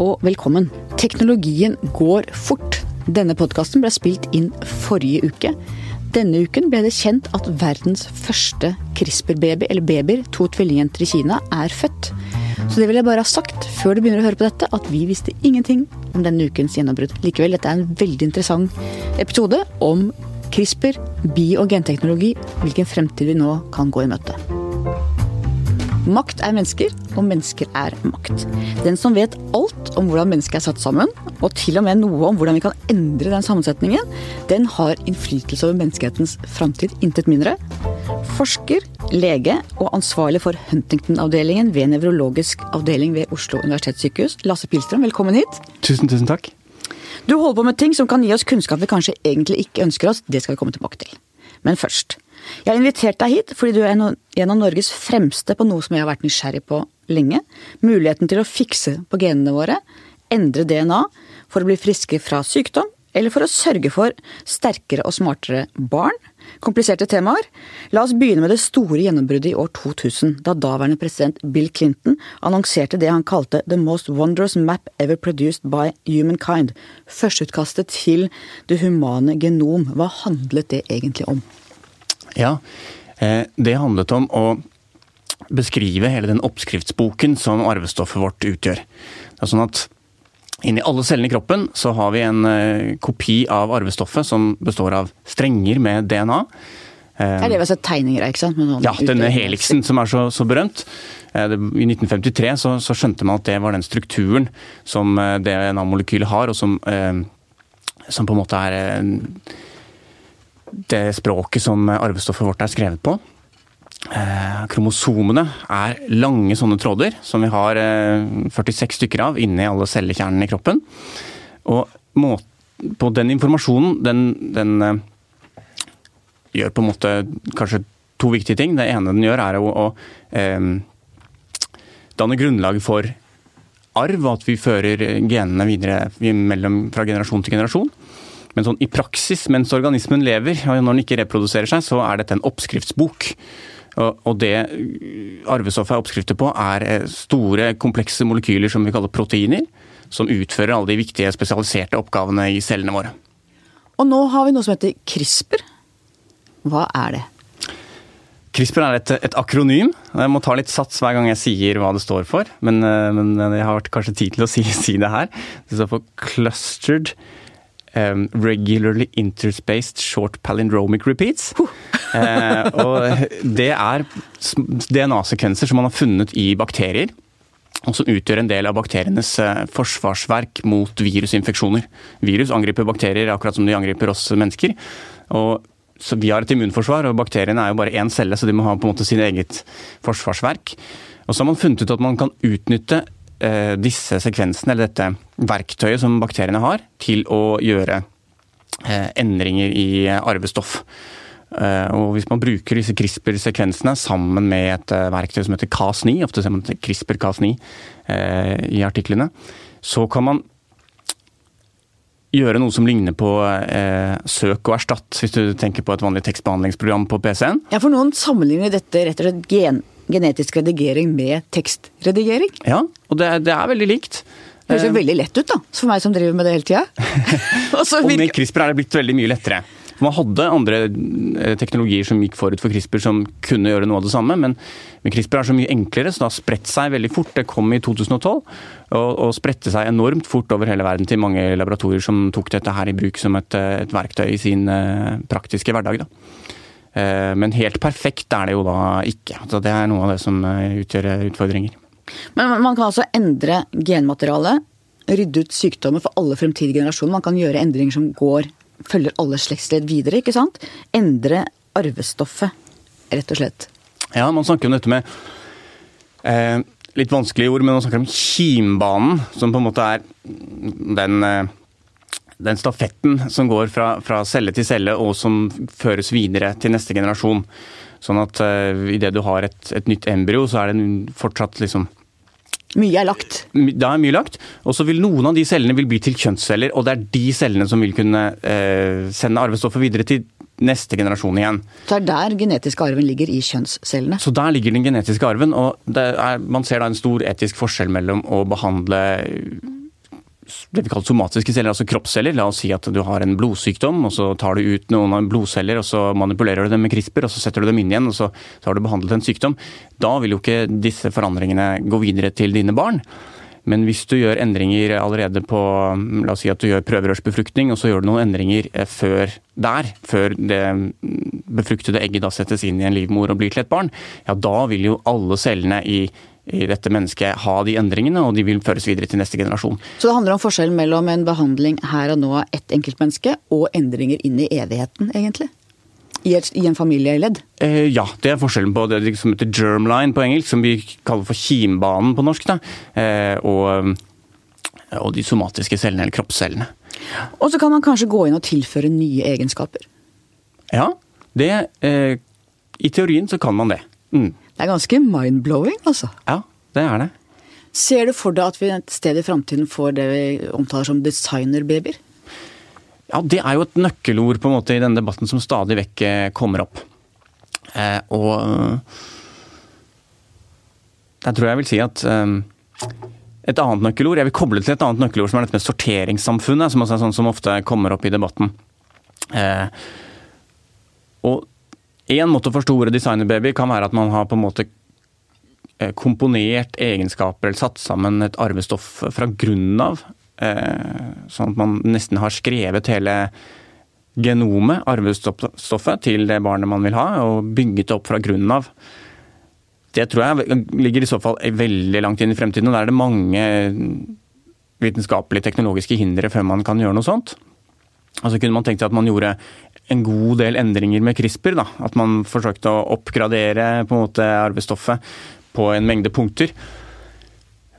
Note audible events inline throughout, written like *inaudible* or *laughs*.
og velkommen. Teknologien går fort. Denne podkasten ble spilt inn forrige uke. Denne uken ble det kjent at verdens første CRISPR-baby, eller babyer, to tvillingjenter i Kina, er født. Så det vil jeg bare ha sagt før du begynner å høre på dette, at vi visste ingenting om denne ukens gjennombrudd. Likevel, dette er en veldig interessant episode om CRISPR, bi- og genteknologi, hvilken fremtid vi nå kan gå i møte. Makt er mennesker, og mennesker er makt. Den som vet alt om hvordan mennesket er satt sammen, og til og med noe om hvordan vi kan endre den sammensetningen, den har innflytelse over menneskehetens framtid, intet mindre. Forsker, lege og ansvarlig for Huntington-avdelingen ved nevrologisk avdeling ved Oslo universitetssykehus, Lasse Pilstrøm, velkommen hit. Tusen, tusen takk. Du holder på med ting som kan gi oss kunnskap vi kanskje egentlig ikke ønsker oss. Det skal vi komme tilbake til. Men først. Jeg har invitert deg hit fordi du er en av Norges fremste på noe som jeg har vært nysgjerrig på lenge. Muligheten til å fikse på genene våre, endre DNA for å bli friske fra sykdom, eller for å sørge for sterkere og smartere barn. Kompliserte temaer. La oss begynne med det store gjennombruddet i år 2000, da daværende president Bill Clinton annonserte det han kalte The Most Wondrous Map Ever Produced by Humankind. Førsteutkastet til det humane genom. Hva handlet det egentlig om? Ja, det handlet om å beskrive hele den oppskriftsboken som arvestoffet vårt utgjør. Det er sånn at Inni alle cellene i kroppen så har vi en kopi av arvestoffet som består av strenger med DNA. Det er sett tegninger ikke sant? ja, denne heliksen som er så, så berømt. I 1953 så, så, skjønte man at det var den strukturen som DNA-molekylet har, og som, som, på en måte er det språket som arvestoffet vårt er skrevet på. Eh, kromosomene er lange sånne tråder, som vi har eh, 46 stykker av inni alle cellekjernene i kroppen. Og må, på den informasjonen, den, den eh, gjør på en måte kanskje to viktige ting. Det ene den gjør, er å, å danne grunnlag for arv, og at vi fører genene videre mellom, fra generasjon til generasjon. Men sånn i praksis, mens organismen lever, og når den ikke reproduserer seg, så er dette en oppskriftsbok. Og det arvestoffet er oppskrifter på, er store, komplekse molekyler som vi kaller proteiner. Som utfører alle de viktige, spesialiserte oppgavene i cellene våre. Og nå har vi noe som heter CRISPR. Hva er det? CRISPR er et, et, akronym. Jeg må ta litt sats hver gang jeg sier hva det står for. Men, men jeg har kanskje tid til å si, *laughs* si det her. Det står for Clustered Um, regularly interspaced short palindromic repeats. uh, *laughs* og det er DNA-sekvenser som man har funnet i bakterier. Og som utgjør en del av bakterienes uh, forsvarsverk mot virusinfeksjoner. Virus angriper bakterier akkurat som de angriper oss mennesker. Og så Vi har et immunforsvar, og bakteriene er jo bare én celle, så de må ha på en måte sin eget forsvarsverk. Og så har man funnet ut at man kan utnytte disse sekvensene, eller dette verktøyet som bakteriene har, til å gjøre endringer i arvestoff. Og Hvis man bruker disse CRISPR-sekvensene sammen med et verktøy som heter Cas9, ofte ser man CRISPR-Cas9 i artiklene, så kan man gjøre noe som ligner på eh, søk og erstatt, hvis du tenker på et vanlig tekstbehandlingsprogram på PC-en. Ja, for noen sammenligner dette rett og slett gen genetisk redigering med tekstredigering. Ja, og det, det er veldig likt. Det høres jo veldig lett ut, da, for meg som driver med det hele tida. *laughs* og med CRISPR er det blitt veldig mye lettere. Man hadde andre teknologier som gikk forut for CRISPR som kunne gjøre noe av det samme, men, CRISPR er så mye enklere, så det har spredt seg veldig fort. Det kom i 2012 og, og spredte seg enormt fort over hele verden til mange laboratorier som tok dette her i bruk som et, et verktøy i sin praktiske hverdag. da. Men helt perfekt er det jo da ikke. Så det er noe av det som utgjør utfordringer. Men man kan altså endre genmaterialet, rydde ut sykdommer for alle fremtidige generasjoner. Man kan gjøre endringer som går, følger alle slektsledd videre, ikke sant? Endre arvestoffet, rett og slett. Ja, man snakker om dette med eh, litt vanskelige ord, men man snakker om kimbanen, som på en måte er den eh, den stafetten som går fra, fra, celle til celle og som føres videre til neste generasjon. Sånn at uh, idet du har et, et, nytt embryo, så er det fortsatt liksom Mye er lagt. Da er mye lagt. Og så vil noen av de cellene vil bli til kjønnsceller, og det er de cellene som vil kunne uh, sende arvestoffet videre til neste generasjon igjen. Så det er der genetiske arven ligger i kjønnscellene? Så der ligger den genetiske arven, og er, man ser da en stor etisk forskjell mellom å behandle det vi kaller somatiske celler, altså kroppsceller. La oss si at du har en blodsykdom, og så tar du ut noen av blodceller, og så manipulerer du dem med CRISPR, og så setter du dem inn igjen, og så, så har du behandlet en sykdom. Da vil jo ikke disse forandringene gå videre til dine barn. Men hvis du gjør endringer allerede på La oss si at du gjør prøverørsbefruktning, og så gjør du noen endringer eh, før der, før det befruktede egget da settes inn i en livmor og blir til et barn, ja da vil jo alle cellene i i dette mennesket ha de endringene, og de vil føres videre til neste generasjon. Så det handler om forskjellen mellom en behandling her og nå av ett enkeltmenneske, og endringer inn i evigheten, egentlig? I, et, i en familieledd? Eh, ja, det er forskjellen på det som heter germline på engelsk, som vi kaller for kimbanen på norsk, eh, og, og, de somatiske cellene, eller kroppscellene. Og så kan man kanskje gå inn og tilføre nye egenskaper? Ja, det, eh, i teorien så kan man det. Mm. Det er ganske mind-blowing, altså. Ja, det er det. Ser du for deg at vi et sted i framtiden får det vi omtaler som designerbabyer? Ja, det er jo et nøkkelord på en måte i denne debatten som stadig vekk eh, kommer opp. Eh, og jeg tror jeg vil si at eh, et annet nøkkelord, Jeg vil koble til et annet nøkkelord, som er dette med sorteringssamfunnet, som også er sånn som ofte kommer opp i debatten. Eh, og Én måte å forstå ordet designerbaby kan være at man har på en måte eh, komponert egenskaper eller satt sammen et arvestoff fra grunnen av. Eh, sånn at man nesten har skrevet hele genomet, arvestoffet, til det barnet man vil ha, og bygget det opp fra grunnen av. Det tror jeg ligger i så fall veldig langt inn i fremtiden, og der er det mange vitenskapelige, teknologiske hindre før man kan gjøre noe sånt. Altså kunne man tenkt seg at man gjorde en god del endringer med CRISPR. Da. At man forsøkte å oppgradere på en måte arvestoffet på en mengde punkter.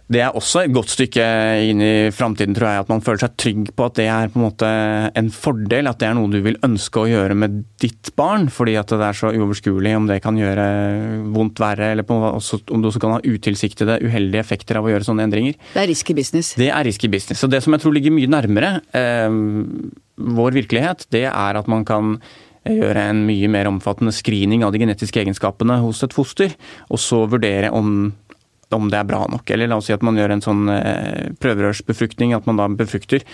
Det er også et godt stykke inn i framtiden, tror jeg. At man føler seg trygg på at det er på en måte en fordel. At det er noe du vil ønske å gjøre med ditt barn. Fordi at det er så uoverskuelig om det kan gjøre vondt verre, eller også, om du også kan ha utilsiktede, uheldige effekter av å gjøre sånne endringer. Det er risky business. Det er risky business. Og det som jeg tror ligger mye nærmere eh, vår virkelighet, det er at man kan gjøre en mye mer omfattende screening av de genetiske egenskapene hos et foster, og så vurdere om, om det er bra nok. Eller la oss si at man gjør en sånn eh, prøverørsbefruktning, at man da befrukter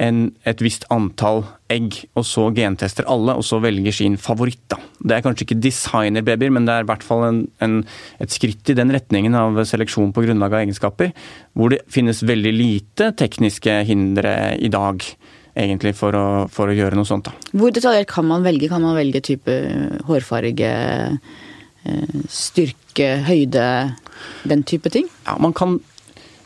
en, et visst antall egg, og så gentester alle, og så velger sin favoritt. da. Det er kanskje ikke designerbabyer, men det er i hvert fall en, en, et skritt i den retningen av seleksjon på grunnlag av egenskaper, hvor det finnes veldig lite tekniske hindre i dag egentlig for å, for å, gjøre noe sånt. Da. Hvor detaljert kan man velge? Kan man velge type hårfarge, styrke, høyde, den type ting? Ja, man kan,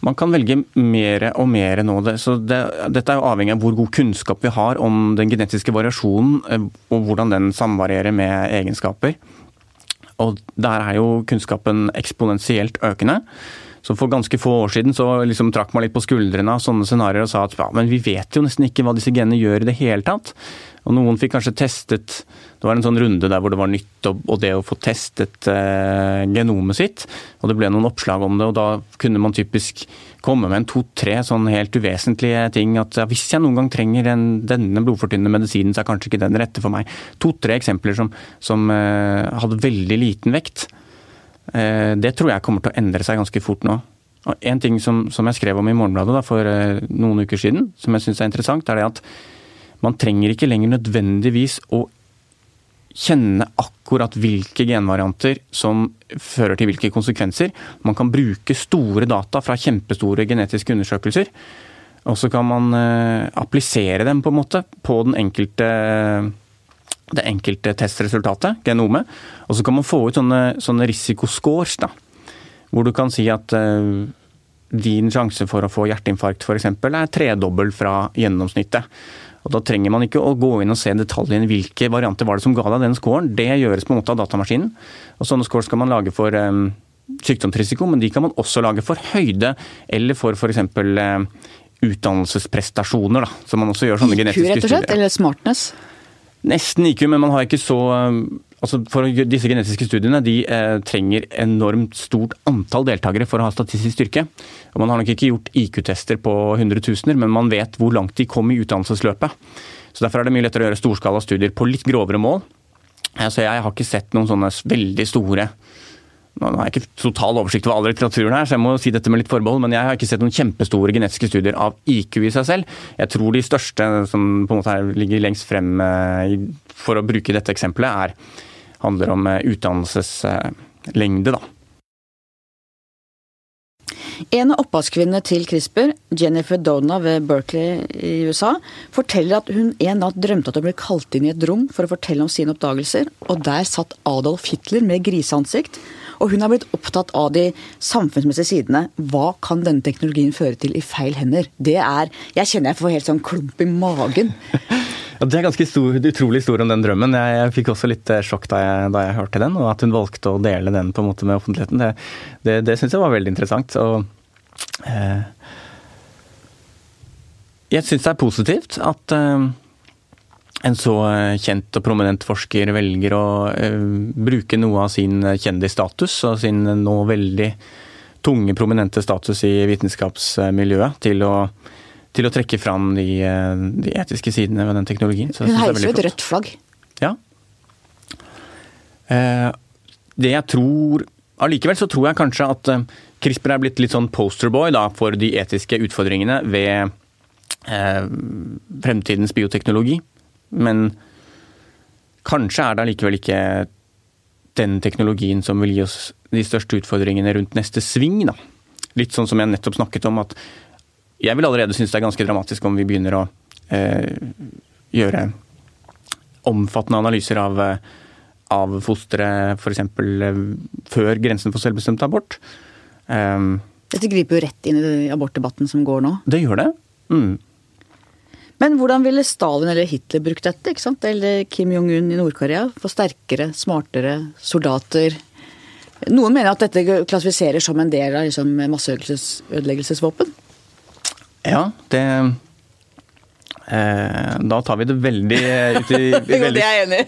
man kan velge mer og mer nå. Så det, dette er jo avhengig av hvor god kunnskap vi har om den genetiske variasjonen, eh, og hvordan den samvarierer med egenskaper. Og der er jo kunnskapen eksponentielt økende. Så for ganske få år siden så liksom trakk man litt på skuldrene av sånne scenarioer og sa at ja, men vi vet jo nesten ikke hva disse genene gjør i det hele tatt. Og noen fikk kanskje testet Det var en sånn runde der hvor det var nytt og, det å få testet eh, genomet sitt. Og det ble noen oppslag om det, og da kunne man typisk komme med en to-tre sånn helt uvesentlige ting. At ja, hvis jeg noen gang trenger en, denne blodfortynnende medisinen, så er kanskje ikke den rette for meg. To-tre eksempler som, som eh, hadde veldig liten vekt. Eh, det tror jeg kommer til å endre seg ganske fort nå. Og En ting som, som jeg skrev om i Morgenbladet da, for eh, noen uker siden, som jeg syns er interessant, er det at man trenger ikke lenger nødvendigvis å kjenne akkurat hvilke genvarianter som fører til hvilke konsekvenser. Man kan bruke store data fra kjempestore genetiske undersøkelser. Og så kan man eh, applisere dem på en måte på den enkelte det enkelte testresultatet, genomet. Og så kan man få ut sånne, sånne risikoscores, da. Hvor du kan si at uh, din sjanse for å få hjerteinfarkt f.eks. er tredobbel fra gjennomsnittet. Og Da trenger man ikke å gå inn og se detaljene hvilke varianter var det som ga deg den scoren. Det gjøres på en måte av datamaskinen. Og Sånne scores skal man lage for um, sykdomsrisiko, men de kan man også lage for høyde eller for f.eks. Um, utdannelsesprestasjoner. Da, så man også gjør sånne IQ, genetiske rett og slett, Eller smartness? Nesten IQ, men man har ikke så um, altså for Disse genetiske studiene de eh, trenger enormt stort antall deltakere for å ha statistisk styrke. Og Man har nok ikke gjort IQ-tester på hundretusener, men man vet hvor langt de kom i utdannelsesløpet. Så Derfor er det mye lettere å gjøre storskala studier på litt grovere mål. Så jeg har ikke sett noen sånne veldig store nå har jeg ikke total oversikt over all litteraturen her, så jeg må si dette med litt forbehold, men jeg har ikke sett noen kjempestore genetiske studier av IQ i seg selv. Jeg tror de største som på en måte ligger lengst frem eh, for å bruke dette eksempelet, er, handler om eh, utdannelseslengde, da. En av opphavskvinnene til CRISPR, Jennifer Dona ved Berkeley i USA, forteller at hun en natt drømte at hun ble kalt inn i et rom for å fortelle om sine oppdagelser, og der satt Adolf Hitler med griseansikt. Og hun har blitt opptatt av de samfunnsmessige sidene. Hva kan denne teknologien føre til i feil hender? Det er Jeg kjenner jeg får helt sånn klump i magen. *laughs* Ja, Det er ganske stor, utrolig stor om den drømmen. Jeg, jeg fikk også litt eh, sjokk da jeg, da jeg, hørte den, og at hun valgte å dele den på en måte med offentligheten. Det, det, det syns jeg var veldig interessant. Og eh, jeg syns det er positivt at eh, en så eh, kjent og prominent forsker velger å eh, bruke noe av sin kjendisstatus og sin nå veldig tunge, prominente status i vitenskapsmiljøet til å til å trekke fram de, eh, de etiske sidene ved den teknologien. Så Hun heiser jo et rødt flagg. Ja. Eh, det jeg tror Allikevel så tror jeg kanskje at eh, CRISPR er blitt litt sånn posterboy da, for de etiske utfordringene ved eh, fremtidens bioteknologi. Men kanskje er det allikevel ikke den teknologien som vil gi oss de største utfordringene rundt neste sving. Da. Litt sånn som jeg nettopp snakket om, at jeg vil allerede synes det er ganske dramatisk om vi begynner å eh, gjøre omfattende analyser av, av fosteret f.eks. Eh, før grensen for selvbestemt abort. Um, Dette griper jo rett inn i abortdebatten som går nå. Det gjør det. Mm. Men hvordan ville Stalin eller Hitler brukt dette? ikke sant? Eller Kim Jong-un i Nord-Korea? For sterkere, smartere soldater? Noen mener at dette klassifiserer som en del av liksom, masseødeleggelsesvåpen? Ja, det eh, Da tar vi det veldig ut i, *laughs* veldig, Det er jeg enig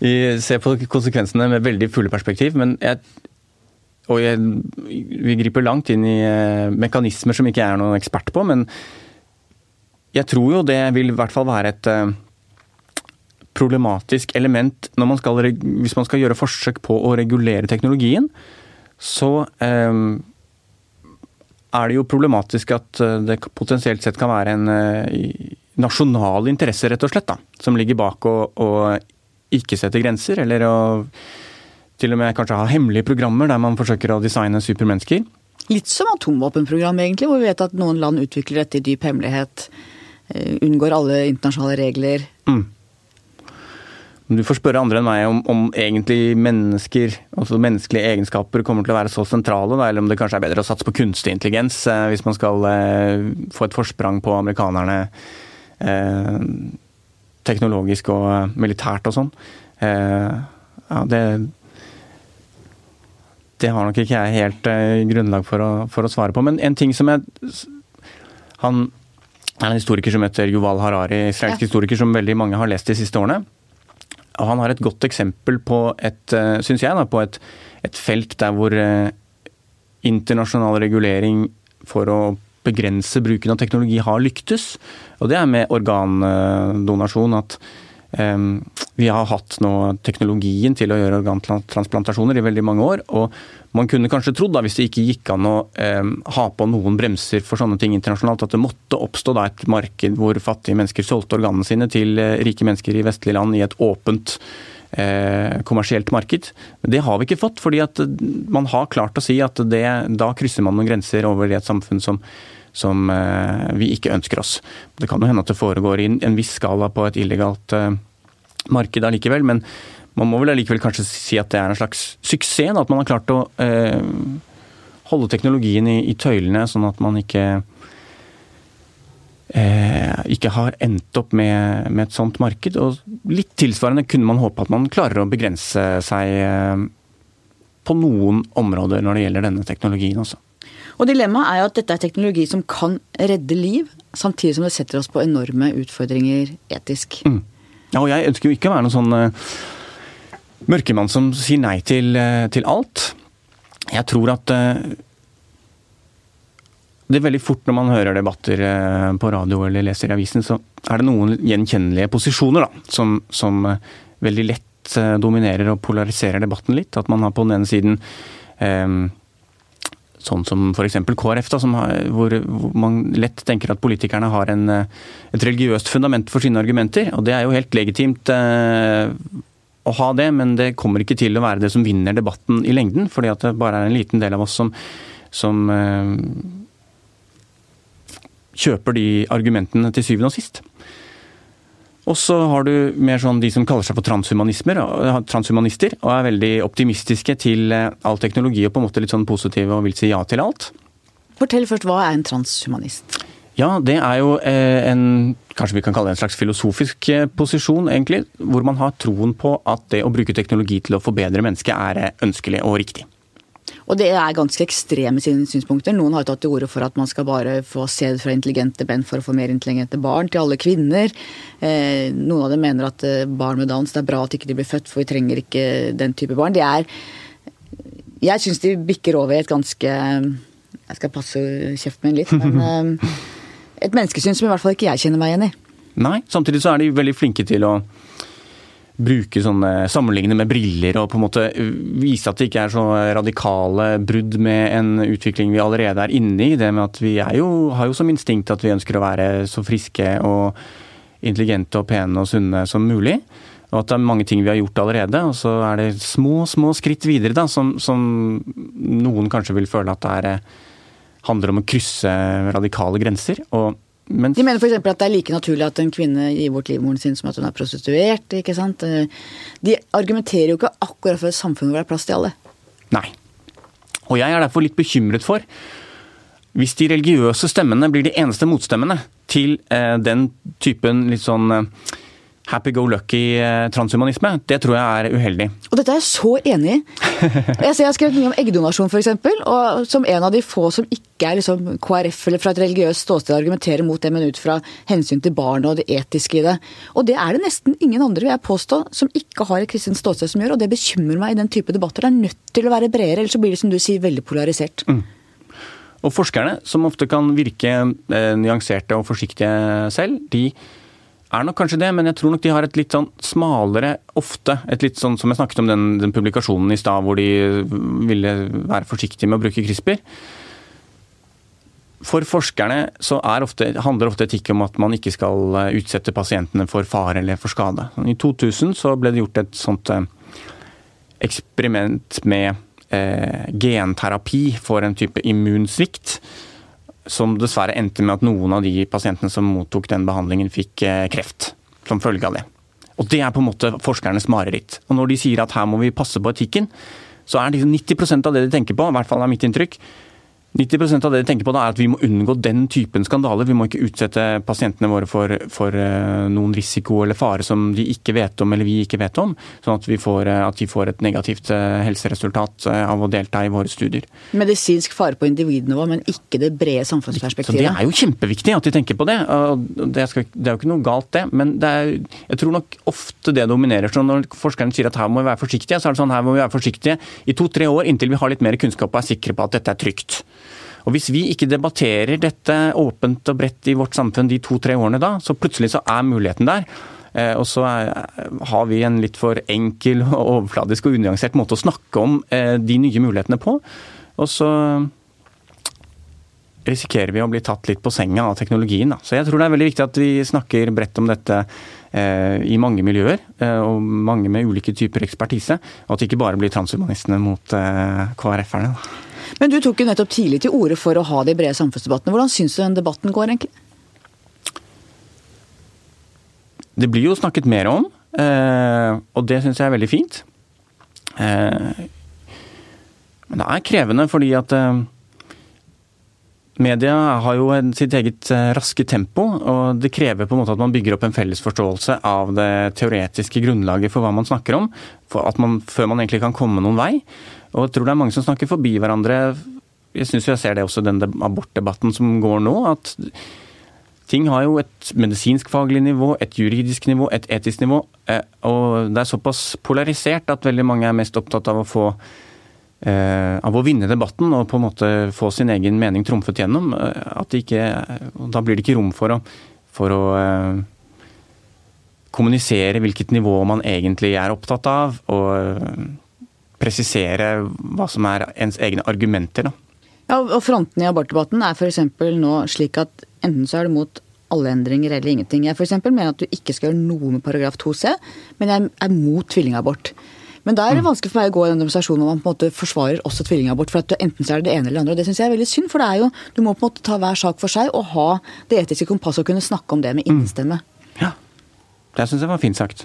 i. *laughs* ser på konsekvensene med veldig fulle perspektiv. Men jeg, og jeg, vi griper langt inn i eh, mekanismer som ikke jeg er noen ekspert på. Men jeg tror jo det vil i hvert fall være et eh, problematisk element man skal, hvis man skal gjøre forsøk på å regulere teknologien. Så um, er det jo problematisk at eh, det potensielt sett kan være en eh, nasjonal interesse, rett og slett, da, som ligger bak å, å ikke sette grenser, eller å til og med kanskje ha hemmelige programmer der man forsøker å designe supermennesker. Litt som atomvåpenprogram, egentlig, hvor vi vet at noen land utvikler dette i dyp hemmelighet. Eh, unngår alle internasjonale regler. Mm. Du får spørre andre enn meg om, om egentlig mennesker, altså menneskelige egenskaper, kommer til å være så sentrale, da, eller om det kanskje er bedre å satse på kunstig intelligens eh, hvis man skal eh, få et forsprang på amerikanerne eh, teknologisk og eh, militært og sånn. Eh, ja, det Det har nok ikke jeg helt grunnlag for å, for å, svare på. Men en ting som jeg Han en historiker som heter Yuval Harari, israelsk ja. historiker som veldig mange har lest de siste årene. Og han har et godt eksempel på et, eh, syns jeg, da, på et, et, felt der hvor eh, internasjonal regulering for å begrense bruken av teknologi har lyktes. Og det er med organdonasjon. At vi har hatt nå teknologien til å gjøre organtransplantasjoner i veldig mange år. og man kunne kanskje trodd, da, hvis det ikke gikk an å eh, ha på noen bremser for sånne ting internasjonalt, at det måtte oppstå da, et marked hvor fattige mennesker solgte organene sine til eh, rike mennesker i vestlige land i et åpent eh, kommersielt marked. Det har vi ikke fått, fordi at man har klart å si at det, da krysser man noen grenser over i et samfunn som, som eh, vi ikke ønsker oss. Det kan jo hende at det foregår i en viss skala på et illegalt eh, marked allikevel, men man må vel allikevel kanskje si at det er en slags suksess, at man har klart å eh, holde teknologien i, tøylene, sånn at man ikke ikke har endt opp med, med, et sånt marked. Og litt tilsvarende kunne man håpe at man klarer å begrense seg på noen områder når det gjelder denne teknologien også. Og Dilemmaet er jo at dette er teknologi som kan redde liv, samtidig som det setter oss på enorme utfordringer etisk. Mm. Ja, og jeg ønsker jo ikke å være noen sånn uh, mørkemann som sier nei til, uh, til alt. Jeg tror at uh, det er veldig fort når man hører debatter eh, på radio eller leser i avisen, så er det noen gjenkjennelige posisjoner da, som, som veldig lett dominerer og polariserer debatten litt. At man har på den ene siden sånn som f.eks. KrF, da, har, hvor, hvor, man lett tenker at politikerne har en, et religiøst fundament for sine argumenter. Og det er jo helt legitimt eh, å ha det, men det kommer ikke til å være det som vinner debatten i lengden. Fordi at det bare er en liten del av oss som, som eh, kjøper de argumentene til syvende og sist. Og så har du mer sånn de som kaller seg for transhumanister, og er veldig optimistiske til eh, all teknologi og på en måte litt sånn positive og vil si ja til alt. Fortell først, hva er en transhumanist? Ja, det er jo eh, en kanskje vi kan kalle det en slags filosofisk eh, posisjon, egentlig. Hvor man har troen på at det å bruke teknologi til å forbedre mennesket er ønskelig og riktig. Og det er ganske ekstreme sine synspunkter. Noen har tatt til orde for at man skal bare få sæd fra intelligente menn for å få mer intelligente barn til alle kvinner. Eh, noen av dem mener at eh, barn med Downs, det er bra at ikke de blir født, for vi trenger ikke den type barn. De er Jeg syns de bikker over i et ganske Jeg skal passe kjeften min litt, men *laughs* eh, et menneskesyn som i hvert fall ikke jeg kjenner meg igjen i. Nei, samtidig så er de veldig flinke til å bruke sånne sammenligne med briller og på en måte vise at det ikke er så radikale brudd med en utvikling vi allerede er inne i. Det med at vi jo, har jo som instinkt at vi ønsker å være så friske og intelligente og pene og sunne som mulig. Og at det er mange ting vi har gjort allerede. Og så er det små, små skritt videre da, som, som noen kanskje vil føle at det er, handler om å krysse radikale grenser. og mens... De mener f.eks. at det er like naturlig at en kvinne gir bort livmoren sin som at hun er prostituert. ikke sant? De argumenterer jo ikke akkurat for et samfunn hvor det er plass til alle. Nei. Og jeg er derfor litt bekymret for hvis de religiøse stemmene blir de eneste motstemmene til eh, den typen litt sånn eh, happy-go-lucky eh, transhumanisme, det tror jeg er uheldig. Og dette er jeg så enig i. *laughs* Jeg, ser jeg har skrevet mye om eggdonasjon f.eks., og som en av de få som ikke er liksom KrF eller fra et religiøst ståsted argumenterer mot det, men ut fra hensyn til barnet og det etiske i det. Og det er det nesten ingen andre, vil jeg påstå, som ikke har et kristent ståsted som gjør, og det bekymrer meg i den type debatter. Det er nødt til å være bredere, ellers så blir det som du sier, veldig polarisert. Mm. Og forskerne, som ofte kan virke eh, nyanserte og forsiktige selv, de er nok kanskje det, men jeg tror nok de har et litt sånn smalere, ofte Et litt sånn som jeg snakket om den, den publikasjonen i stad hvor de ville være forsiktige med å bruke CRISPR. For forskerne så ofte, handler ofte etikk om at man ikke skal eh, utsette pasientene for fare eller for skade. I 2000 så ble det gjort et sånt eh, eksperiment med eh, genterapi for en type immunsvikt som dessverre endte med at noen av de pasientene som mottok den behandlingen, fikk eh, kreft som følge av det. Og Det er på en måte forskernes mareritt. Og Når de sier at her må vi passe på etikken, så er det 90% av det de tenker på, i hvert fall er mitt inntrykk, 90 av det de tenker på da er at vi må unngå den typen skandaler. Vi må ikke utsette pasientene våre for, for uh, noen risiko eller fare som de ikke vet om eller vi ikke vet om. Sånn at, får, uh, at de får et negativt uh, helseresultat av å delta i våre studier. Medisinsk fare på individnivå, men ikke det brede samfunnsperspektivet? Så Det er jo kjempeviktig at de tenker på det. Det, skal, det er jo ikke noe galt det. Men det er, jeg tror nok ofte det dominerer. Så når forskerne sier at her må vi være forsiktige, så er det sånn her må vi være forsiktige i to-tre år inntil vi har litt mer kunnskap og er sikre på at dette er trygt. Og Hvis vi ikke debatterer dette åpent og bredt i vårt samfunn de to-tre årene da, så plutselig så er muligheten der. Eh, og så har vi en litt for enkel, *laughs* og overfladisk og unyansert måte å snakke om eh, de nye mulighetene på. Og så risikerer vi å bli tatt litt på senga av teknologien. Da. Så jeg tror det er veldig viktig at vi snakker bredt om dette eh, i mange miljøer, og mange med ulike typer ekspertise. Og at det ikke bare blir transhumanistene mot KrF-erne. Men du tok jo nettopp tidlig til orde for å ha de brede samfunnsdebattene. Hvordan syns du den debatten går, egentlig? Det blir jo snakket mer om, eh, og det syns jeg er veldig fint. Eh, men det er krevende fordi at eh, Media har jo sitt eget raske tempo, og det krever på en måte at man bygger opp en felles forståelse av det teoretiske grunnlaget for hva man snakker om, man, før man egentlig kan komme noen vei. Og jeg tror det er mange som snakker forbi hverandre. Jeg syns jeg ser det også i den abortdebatten som går nå. at ting har jo et medisinsk-faglig nivå, et juridisk nivå, et etisk nivå. Eh, og det er såpass polarisert at veldig mange er mest opptatt av å få eh, av å vinne debatten og på en måte få sin egen mening trumfet gjennom. Eh, at det ikke, Da blir det ikke rom for å, for å kommunisere hvilket nivå man egentlig er opptatt av, og presisere hva som er ens egne argumenter. Da. Ja, og Frontene i abortdebatten er f.eks. nå slik at enten så er du mot alle endringer eller ingenting. Jeg for mener at du ikke skal gjøre noe med paragraf 2c, men jeg er mot tvillingabort. Men da er det mm. vanskelig for meg å gå i en demonstrasjon hvor man på en måte forsvarer også tvillingabort. For at enten så er det det ene eller det andre. Og det syns jeg er veldig synd, for det er jo, du må på en måte ta hver sak for seg og ha det etiske kompasset og kunne snakke om det med innestemme. Mm. Ja, det syns jeg var fint sagt.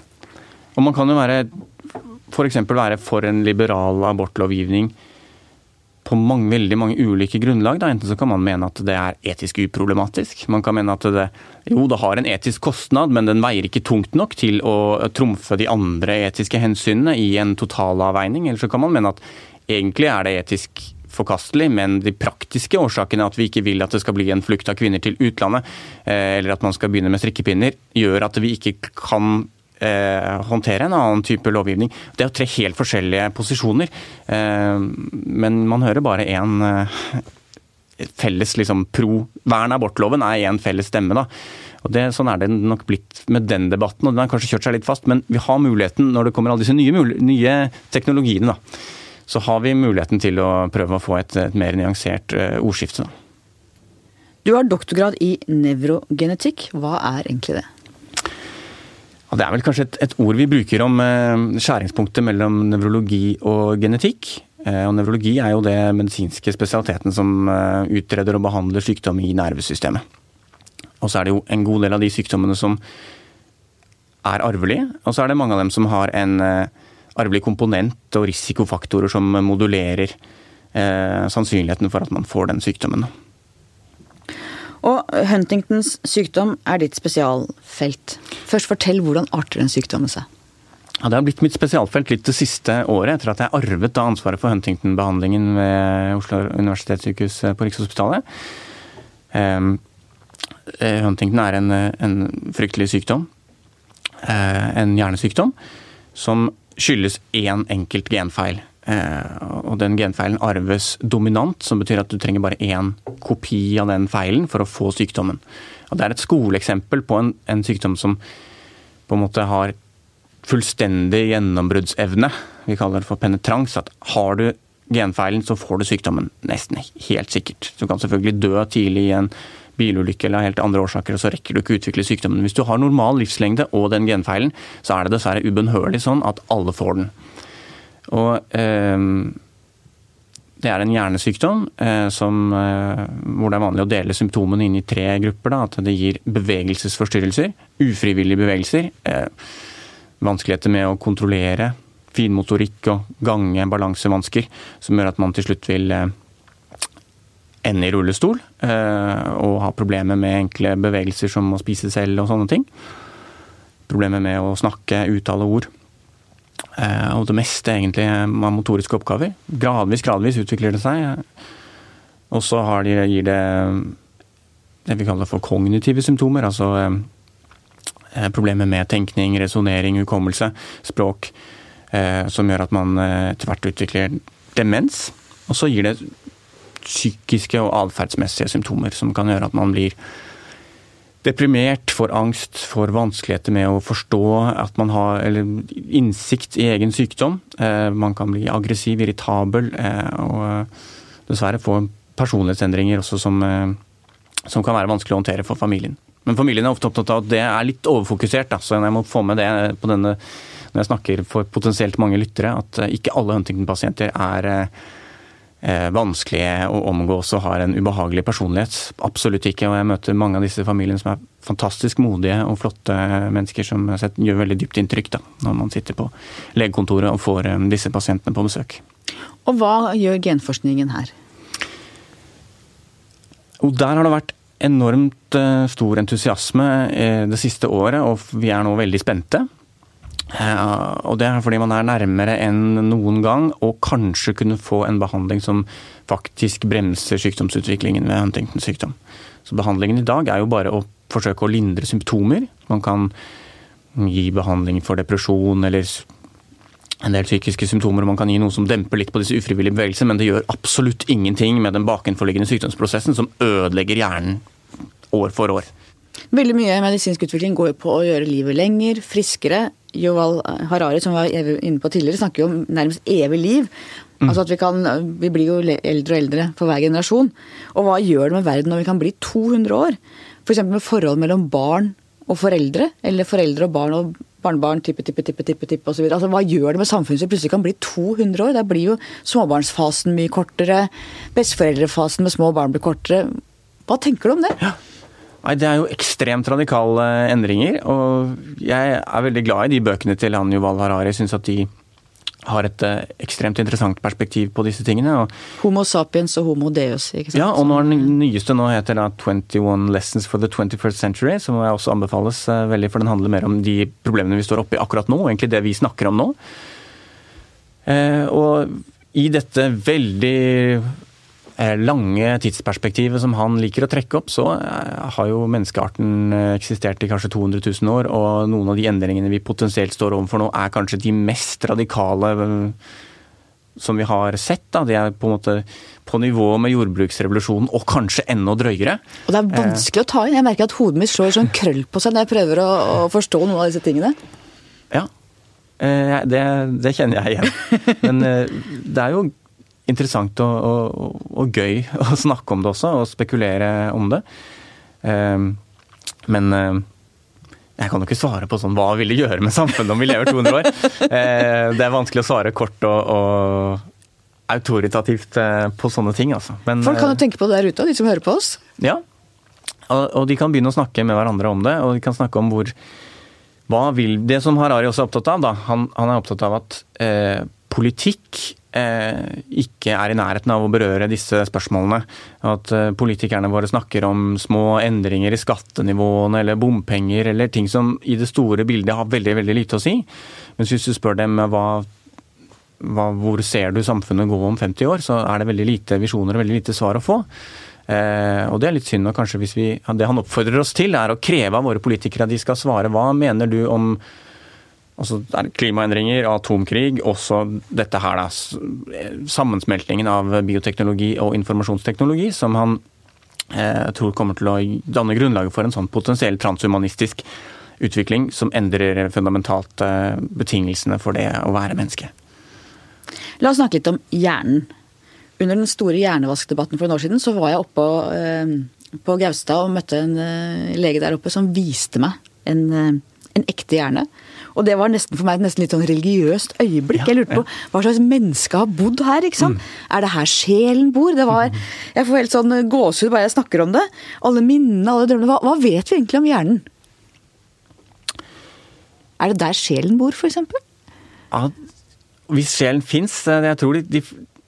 Og man kan jo være f.eks. være for en liberal abortlovgivning på mange, veldig mange ulike grunnlag. Da. Enten så kan man mene at det er etisk uproblematisk. Man kan mene at det, jo, det har en etisk kostnad, men den veier ikke tungt nok til å trumfe de andre etiske hensynene i en totalavveining. Eller så kan man mene at egentlig er det etisk forkastelig, men de praktiske årsakene, at vi ikke vil at det skal bli en flukt av kvinner til utlandet, eh, eller at man skal begynne med strikkepinner, gjør at vi ikke kan eh, håndtere en annen type lovgivning. Det er jo tre helt forskjellige posisjoner, eh, men man hører bare én eh, felles liksom, pro Vern abortloven er én felles stemme. da. Og det, Sånn er det nok blitt med den debatten, og den har kanskje kjørt seg litt fast. Men vi har muligheten, når det kommer alle disse nye, nye teknologiene, da, så har vi muligheten til å prøve å få et, et mer nyansert uh, ordskifte. Du har doktorgrad i nevrogenetikk. Hva er egentlig det? Det er vel kanskje et, et ord vi bruker om eh, skjæringspunktet mellom nevrologi og genetikk. Eh, og Nevrologi er jo det medisinske spesialiteten som eh, utreder og behandler sykdom i nervesystemet. Og så er det jo en god del av de sykdommene som er arvelige, og så er det mange av dem som har en arvelig komponent og risikofaktorer som modulerer eh, sannsynligheten for at man får den sykdommen. Og Huntingtons sykdom er ditt spesialfelt. Først fortell hvordan arter den sykdommen seg? Ja, det har blitt mitt spesialfelt litt det siste året, etter at jeg arvet ansvaret for Huntington-behandlingen ved Oslo universitetssykehus på Rikshospitalet. Eh, Huntington er en, en fryktelig sykdom. Uh, en hjernesykdom som skyldes én enkelt genfeil. Eh, og den genfeilen arves dominant, som betyr at du trenger bare én kopi av den feilen for å få sykdommen. Og det er et skoleeksempel på en, en sykdom som på en måte har fullstendig gjennombruddsevne. Vi kaller det for penetrans. At har du genfeilen, så får du sykdommen. Nesten helt sikkert. Du kan selvfølgelig dø tidlig i en bilulykke eller helt andre årsaker, og så rekker du ikke å utvikle sykdommen. Hvis du har normal livslengde og den genfeilen, så er det dessverre ubønnhørlig sånn at alle får den. Og eh, det er en hjernesykdom eh, som, eh, hvor det er vanlig å dele symptomene inn i tre grupper. Da, at det gir bevegelsesforstyrrelser, ufrivillige bevegelser, eh, vanskeligheter med å kontrollere finmotorikk og gange, balansevansker, som gjør at man til slutt vil eh, ende i rullestol eh, og ha problemer med enkle bevegelser som å spise selv og sånne ting. Problemer med å snakke, uttale ord. Eh, og det meste egentlig av motoriske oppgaver. Gradvis, gradvis utvikler det seg. Og så de, gir det det vi kaller for kognitive symptomer. Altså eh, eh, problemer med tenkning, resonnering, hukommelse, språk. Som gjør at man etter hvert utvikler demens. Og så gir det psykiske og atferdsmessige symptomer som kan gjøre at man blir deprimert, får angst, får vanskeligheter med å forstå at man har eller innsikt i egen sykdom. Eh, man kan bli aggressiv, irritabel eh, og eh, dessverre få personlighetsendringer også som, som kan være vanskelig å håndtere for familien. Men familien er ofte opptatt av at det er litt overfokusert, da, så jeg må få med det på denne når jeg snakker for potensielt mange lyttere, at ikke alle Huntington-pasienter er Eh, vanskelige å omgås og har en ubehagelig personlighet. Absolutt ikke. Og jeg møter mange av disse familiene som er fantastisk modige og flotte mennesker som gjør veldig dypt inntrykk da, når man sitter på legekontoret og får eh, disse pasientene på besøk. Og hva gjør genforskningen her? Og der har det vært enormt eh, stor entusiasme det siste året, og vi er nå veldig spente. Og det er fordi man er nærmere enn noen gang, og kanskje kunne få en behandling som faktisk bremser sykdomsutviklingen ved Huntingtons sykdom. Så behandlingen i dag er jo bare å forsøke å lindre symptomer. Man kan gi behandling for depresjon eller en del psykiske symptomer, og man kan gi noe som demper litt på disse ufrivillige bevegelsene, men det gjør absolutt ingenting med den bakenforliggende sykdomsprosessen som ødelegger hjernen år for år. Veldig mye medisinsk utvikling går på å gjøre livet lenger, friskere. Joval Harari, som vi var inne på tidligere, snakker jo om nærmest evig liv. Mm. Altså at vi, kan, vi blir jo eldre og eldre for hver generasjon. Og hva gjør det med verden når vi kan bli 200 år? F.eks. For med forhold mellom barn og foreldre, eller foreldre og barn og barnebarn, tippe, tippe, tippe, tippe, tippe osv. Altså, hva gjør det med samfunnet som plutselig kan bli 200 år? Der blir jo småbarnsfasen mye kortere, besteforeldrefasen med små barn blir kortere. Hva tenker du om det? Ja. Nei, Det er jo ekstremt radikale endringer, og jeg er veldig glad i de bøkene til han Yuval Harari. Syns at de har et eh, ekstremt interessant perspektiv på disse tingene. Og, homo sapiens og homo deus, ikke sant? Ja, og når den nyeste nå heter da 21 Lessons for the 21st Century, som jeg også anbefales uh, veldig, for den handler mer om de problemene vi står oppe i akkurat nå, og egentlig det vi snakker om nå. Og i dette veldig Eh, lange tidsperspektivet som han liker å trekke opp, så eh, har jo menneskearten eh, eksistert i kanskje 200 000 år, og noen av de endringene vi potensielt står overfor nå, er kanskje de mest radikale som vi har sett. Da. De er på en måte på nivå med jordbruksrevolusjonen, og kanskje enda drøyere. Og det er vanskelig å ta inn. Jeg merker at hodet mitt slår sånn krøll på seg når jeg prøver å, å forstå noen av disse tingene. Ja, det, det kjenner jeg igjen. *laughs* Men det er jo interessant og, og, og, gøy *laughs* å snakke om det også, og spekulere om det. Um, men uh, jeg kan jo ikke svare på sånn hva vil det gjøre med samfunnet om vi lever 200 år? Uh, *laughs* det er vanskelig å svare kort og, og autoritativt uh, på sånne ting, altså. Men, Folk kan jo tenke på det der ute, de som hører på oss. Ja, og, og, de kan begynne å snakke med hverandre om det, og de kan snakke om hvor hva vil, Det som Harari også er opptatt av, da, han, han er opptatt av at politikk Eh, ikke er i nærheten av å berøre disse spørsmålene. At eh, politikerne våre snakker om små endringer i skattenivåene eller bompenger eller ting som i det store bildet har veldig veldig lite å si. Men hvis du spør dem hva, hva, hvor ser du samfunnet gå om 50 år, så er det veldig lite visjoner og veldig lite svar å få. Eh, og Det er litt synd. og kanskje hvis vi, Det han oppfordrer oss til, er å kreve av våre politikere at de skal svare. Hva mener du om Altså, det er klimaendringer, atomkrig, også dette her da, sammensmeltingen av bioteknologi og informasjonsteknologi, som han eh, tror kommer til å danne grunnlaget for en sånn potensiell transhumanistisk utvikling som endrer fundamentalt eh, betingelsene for det å være menneske. La oss snakke litt om hjernen. Under den store hjernevaskdebatten for noen år siden så var jeg oppe eh, på Gaustad og møtte en eh, lege der oppe som viste meg en, eh, en ekte hjerne og det var nesten for meg nesten litt sånn religiøst øyeblikk. Jeg lurte på hva slags menneske har bodd her, ikke sant. Mm. Er det her sjelen bor? Det var, jeg får helt sånn gåsehud bare jeg snakker om det. Alle minnene, alle drømmene. Hva, hva vet vi egentlig om hjernen? Er det der sjelen bor, f.eks.? Ja, hvis sjelen fins. Eh, jeg tror de, de,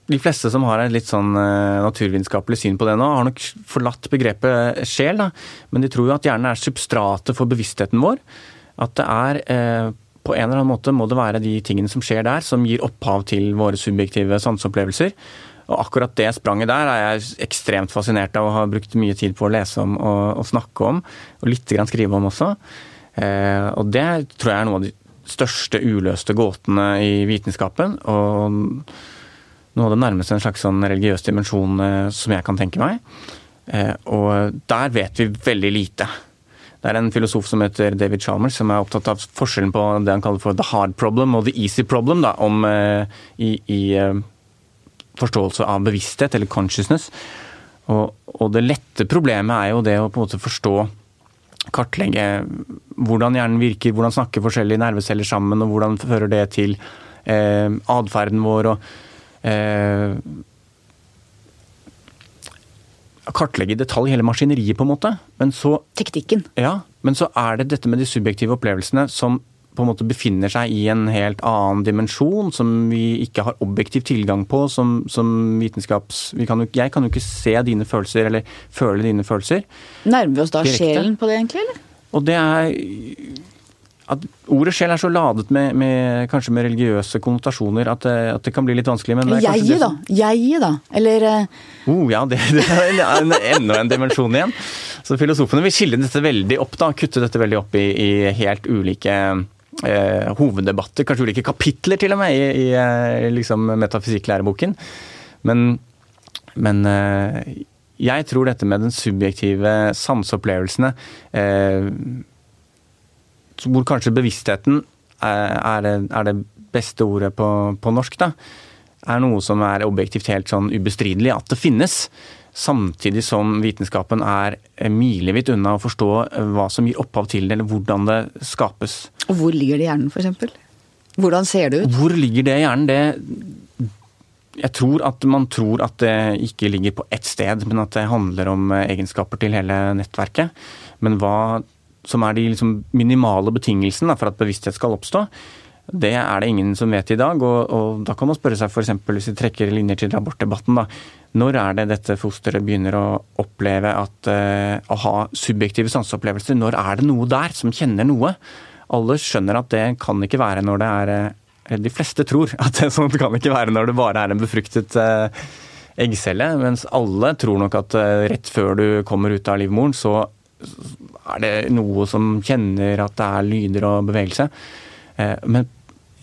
de, fleste som har et litt sånn uh, naturvitenskapelig syn på det nå, har nok forlatt begrepet sjel. Da. Men de tror jo at hjernen er substratet for bevisstheten vår. At det er eh, på en eller annen måte må det være de tingene som skjer der, som gir opphav til våre subjektive sanseopplevelser. Og akkurat det spranget der er jeg ekstremt fascinert av og har brukt mye tid på å lese om og, og snakke om, og litt grann skrive om også. Eh, og det tror jeg er noe av de største uløste gåtene i vitenskapen. Og noe av det nærmeste en slags sånn religiøs dimensjon eh, som jeg kan tenke meg. Eh, og der vet vi veldig lite. Det er en filosof som heter David Chalmers, som er opptatt av forskjellen på det han kaller for the hard problem og the easy problem, da, om, uh, i, i uh, forståelse av bevissthet, eller consciousness. Og, og, det lette problemet er jo det å på en måte forstå, kartlegge hvordan hjernen virker, hvordan snakker forskjellige nerveceller sammen, og hvordan fører det til eh, atferden vår. og kartlegge i detalj hele maskineriet, på en måte. Men så Teknikken. Ja, men så er det dette med de subjektive opplevelsene som på en måte befinner seg i en helt annen dimensjon, som vi ikke har objektiv tilgang på som, som vitenskaps... Kan jo, jeg kan jo ikke se dine følelser, eller føle dine følelser. Nærmer vi oss da direkte. sjelen på det, egentlig? eller? Og det er at ordet sjel er så ladet med, med, kanskje med religiøse konnotasjoner at, eh, at, det kan bli litt vanskelig. Men jeg, da? Jeg, da? Eller Å oh, Ja, det, *laughs* det er en, enda en dimensjon igjen. Så filosofene vil skille dette veldig opp, da, kutte dette veldig opp i, i helt ulike eh, hoveddebatter, kanskje ulike kapitler til og med, i, i liksom metafysikklæreboken. Men, men eh, jeg tror dette med den subjektive sanseopplevelsene, eh, hvor kanskje bevisstheten er, er, det beste ordet på, på, norsk, da, er noe som er objektivt helt sånn ubestridelig at det finnes. Samtidig som vitenskapen er milevidt unna å forstå hva som gir opphav til det, eller hvordan det skapes. Og hvor ligger det i hjernen, f.eks.? Hvordan ser det ut? Hvor ligger det i hjernen? Det jeg tror at man tror at det ikke ligger på ett sted, men at det handler om eh, egenskaper til hele nettverket. Men hva som er de liksom minimale betingelsene for at bevissthet skal oppstå, det er det ingen som vet i dag. Og, og da kan man spørre seg f.eks. hvis vi trekker linjer til abortdebatten, da. Når er det dette fosteret begynner å oppleve at uh, å ha subjektive sanseopplevelser? Når er det noe der som kjenner noe? Alle skjønner at det kan ikke være når det er uh, de fleste tror at det sånt kan ikke være når det bare er en befruktet eh, eggcelle. Mens alle tror nok at eh, rett før du kommer ut av livmoren, så er det noe som kjenner at det er lyder og bevegelse. Eh, men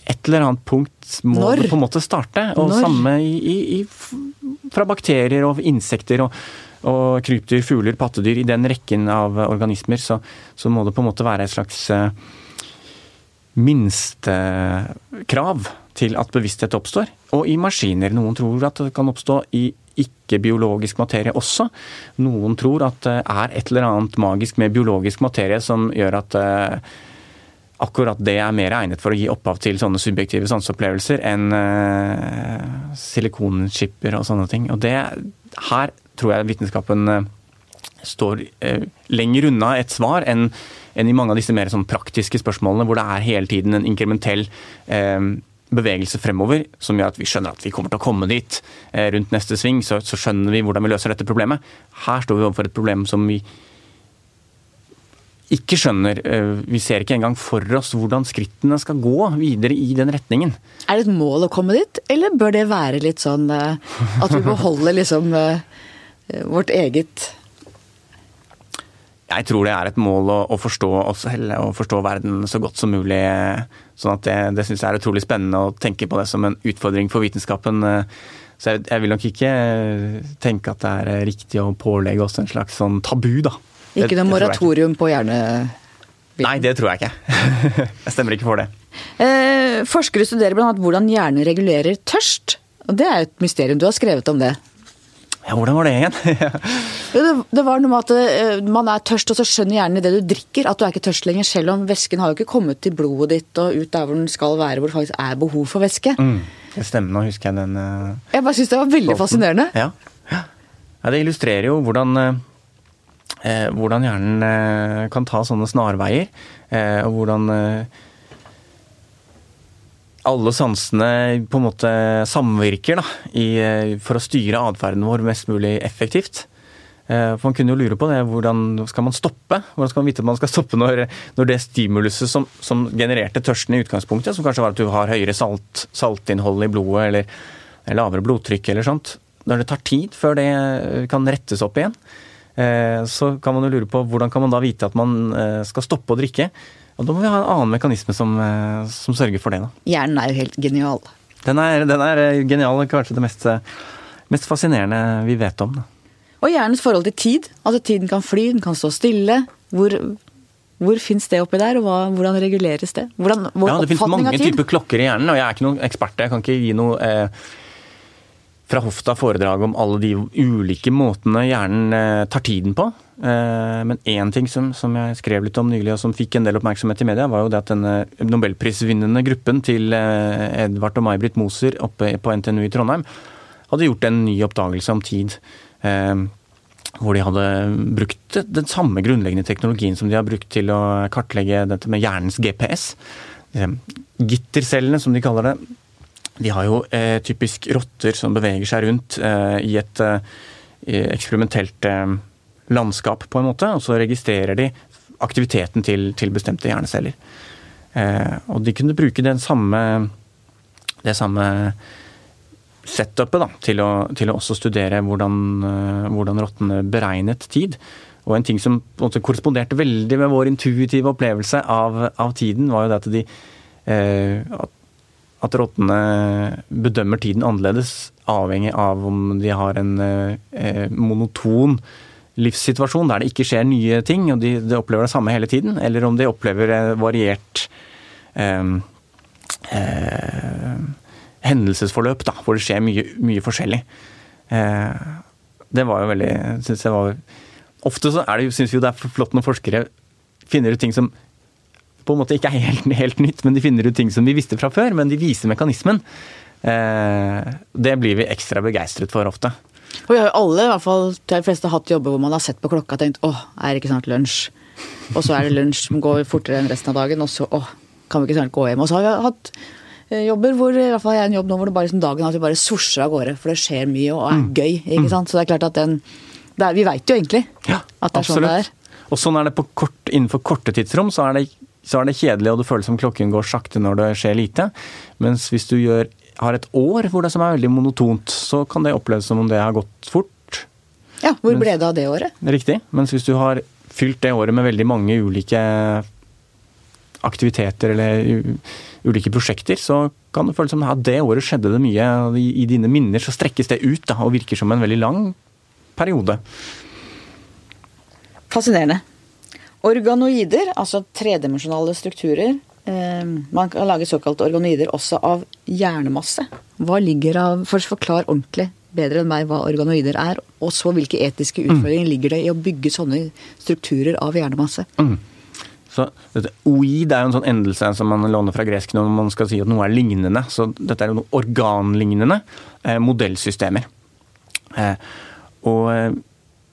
et eller annet punkt må Når? det på en måte starte. Og Når? samme i, i, fra bakterier og insekter og, og krypdyr, fugler, pattedyr. I den rekken av organismer så, så må det på en måte være et slags minstekrav til at bevissthet oppstår. Og i maskiner. Noen tror at det kan oppstå i ikke-biologisk materie også. Noen tror at det er et eller annet magisk med biologisk materie som gjør at eh, akkurat det er mer egnet for å gi opphav til sånne subjektive sanseopplevelser enn uh, silikonskipper og sånne ting. Og det, her tror jeg vitenskapen uh, står uh, lenger unna et svar enn enn i mange av disse mer sånn praktiske spørsmålene, hvor det er hele tiden en inkrementell eh, bevegelse fremover som gjør at vi skjønner at vi kommer til å komme dit eh, rundt neste sving. Så, så, skjønner vi hvordan vi løser dette problemet. Her står vi overfor et problem som vi ikke skjønner. Eh, vi ser ikke engang for oss hvordan skrittene skal gå videre i den retningen. Er det et mål å komme dit, eller bør det være litt sånn eh, at vi beholder liksom vårt eget jeg tror det er et mål å, å forstå oss selv og forstå verden så godt som mulig. sånn at Det, det syns jeg er utrolig spennende å tenke på det som en utfordring for vitenskapen. Så jeg, jeg, vil nok ikke tenke at det er riktig å pålegge oss en slags sånn tabu, da. Ikke noe moratorium på hjerne... Nei, det tror jeg ikke. *laughs* jeg stemmer ikke for det. Eh, forskere studerer bl.a. hvordan hjernen regulerer tørst. Og Det er et mysterium. Du har skrevet om det. Ja, hvordan var det igjen? *laughs* det, det, var noe med at uh, man er tørst, og så skjønner hjernen i det du drikker at du er ikke tørst lenger, selv om væsken har jo ikke kommet til blodet ditt og ut der hvor den skal være, hvor det faktisk er behov for væske. Mm. Det stemmer, nå husker jeg den uh, Jeg bare syns det var veldig fascinerende. Ja. ja. Det illustrerer jo hvordan uh, hvordan hjernen kan ta sånne snarveier, og hvordan alle sansene på en måte samvirker da, i, for å styre atferden vår mest mulig effektivt. Eh, for Man kunne jo lure på det, hvordan skal man stoppe? Hvordan skal man vite at man skal stoppe når, når det stimuluset som, som, genererte tørsten i utgangspunktet, som kanskje var at du har høyere salt, saltinnhold i blodet eller, eller, lavere blodtrykk eller sånt, når det tar tid før det kan rettes opp igjen, eh, så kan man jo lure på hvordan kan man da vite at man eh, skal stoppe å drikke? Og da må vi ha en annen mekanisme som, eh, som sørger for det. Da. Hjernen er jo helt genial. Den er, den er eh, genial, kanskje det mest, eh, mest, fascinerende vi vet om. Da. Og hjernens forhold til tid. Altså Tiden kan fly, den kan stå stille. Hvor, hvor fins det oppi der, og hva, hvordan reguleres det? Hvordan, ja, det finnes mange typer klokker i hjernen, og jeg er ikke noen ekspert. Jeg kan ikke gi noe eh, fra hofta foredrag om alle de ulike måtene hjernen eh, tar tiden på. Eh, men én ting som, som, jeg skrev litt om nylig, og som fikk en del oppmerksomhet i media, var jo det at denne nobelprisvinnende gruppen til eh, Edvard og May-Britt Moser oppe på NTNU i Trondheim hadde gjort en ny oppdagelse om tid. Hvor de hadde brukt den samme grunnleggende teknologien som de har brukt til å kartlegge dette med hjernens GPS. Gittercellene, som de kaller det de har jo eh, typisk rotter som beveger seg rundt eh, i et eh, eksperimentelt eh, landskap, på en måte. Og så registrerer de aktiviteten til, til bestemte hjerneceller. Eh, og de kunne bruke den samme, det samme setupet da, til, å, til å også studere hvordan, eh, hvordan rottene beregnet tid. Og en ting som korresponderte veldig med vår intuitive opplevelse av, av tiden, var jo det at de at at rottene bedømmer tiden annerledes avhengig av om de har en eh, monoton livssituasjon der det ikke skjer nye ting, og de, de opplever det samme hele tiden, eller om de opplever variert eh, eh, hendelsesforløp, da, hvor det skjer mye, mye forskjellig. Eh, det var jo veldig synes jeg var Ofte så syns vi jo det er flott når forskere finner ut ting som på en måte ikke er helt, helt, nytt, men de finner ut ting som vi visste fra før, men de viser mekanismen. Eh, det blir vi ekstra begeistret for ofte. Og vi har jo alle, i hvert fall de fleste, hatt jobber hvor man har sett på klokka og tenkt åh, er det ikke snart lunsj? Og så er det lunsj som går fortere enn resten av dagen, og så åh, kan vi ikke snart gå hjem? Og så har vi hatt eh, jobber hvor i hvert fall jeg en jobb nå hvor det bare liksom dagen at vi bare sorser av gårde, for det skjer mye og er mm. gøy. ikke mm. sant? Så det er klart at den er, Vi veit jo egentlig at det er sånn det er. Og sånn er det kort, innenfor korte tidsrom, så er, det, så er det kjedelig og det føles som klokken går sakte når det skjer lite. Mens hvis du gjør har et år hvor det som er veldig monotont, så kan det oppleves som om det har gått fort. Ja, hvor ble det av det året? Riktig. Mens hvis du har fylt det året med veldig mange ulike aktiviteter eller ulike prosjekter, så kan det føles som at det året skjedde det mye. og I dine minner så strekkes det ut da, og virker som en veldig lang periode. Fascinerende. Organoider, altså tredimensjonale strukturer, Ehm, man kan lage såkalte organoider også av hjernemasse. Hva ligger av, For å forklare ordentlig bedre enn meg hva organoider er, og så hvilke etiske mm. utfordringer mm. ligger det i å bygge sånne strukturer av hjernemasse? Mm. Så dette, Oid er jo en sånn endelse som man låner fra gresk når man skal si at noe er lignende. Så dette er jo noe organlignende eh, modellsystemer. Eh, og eh,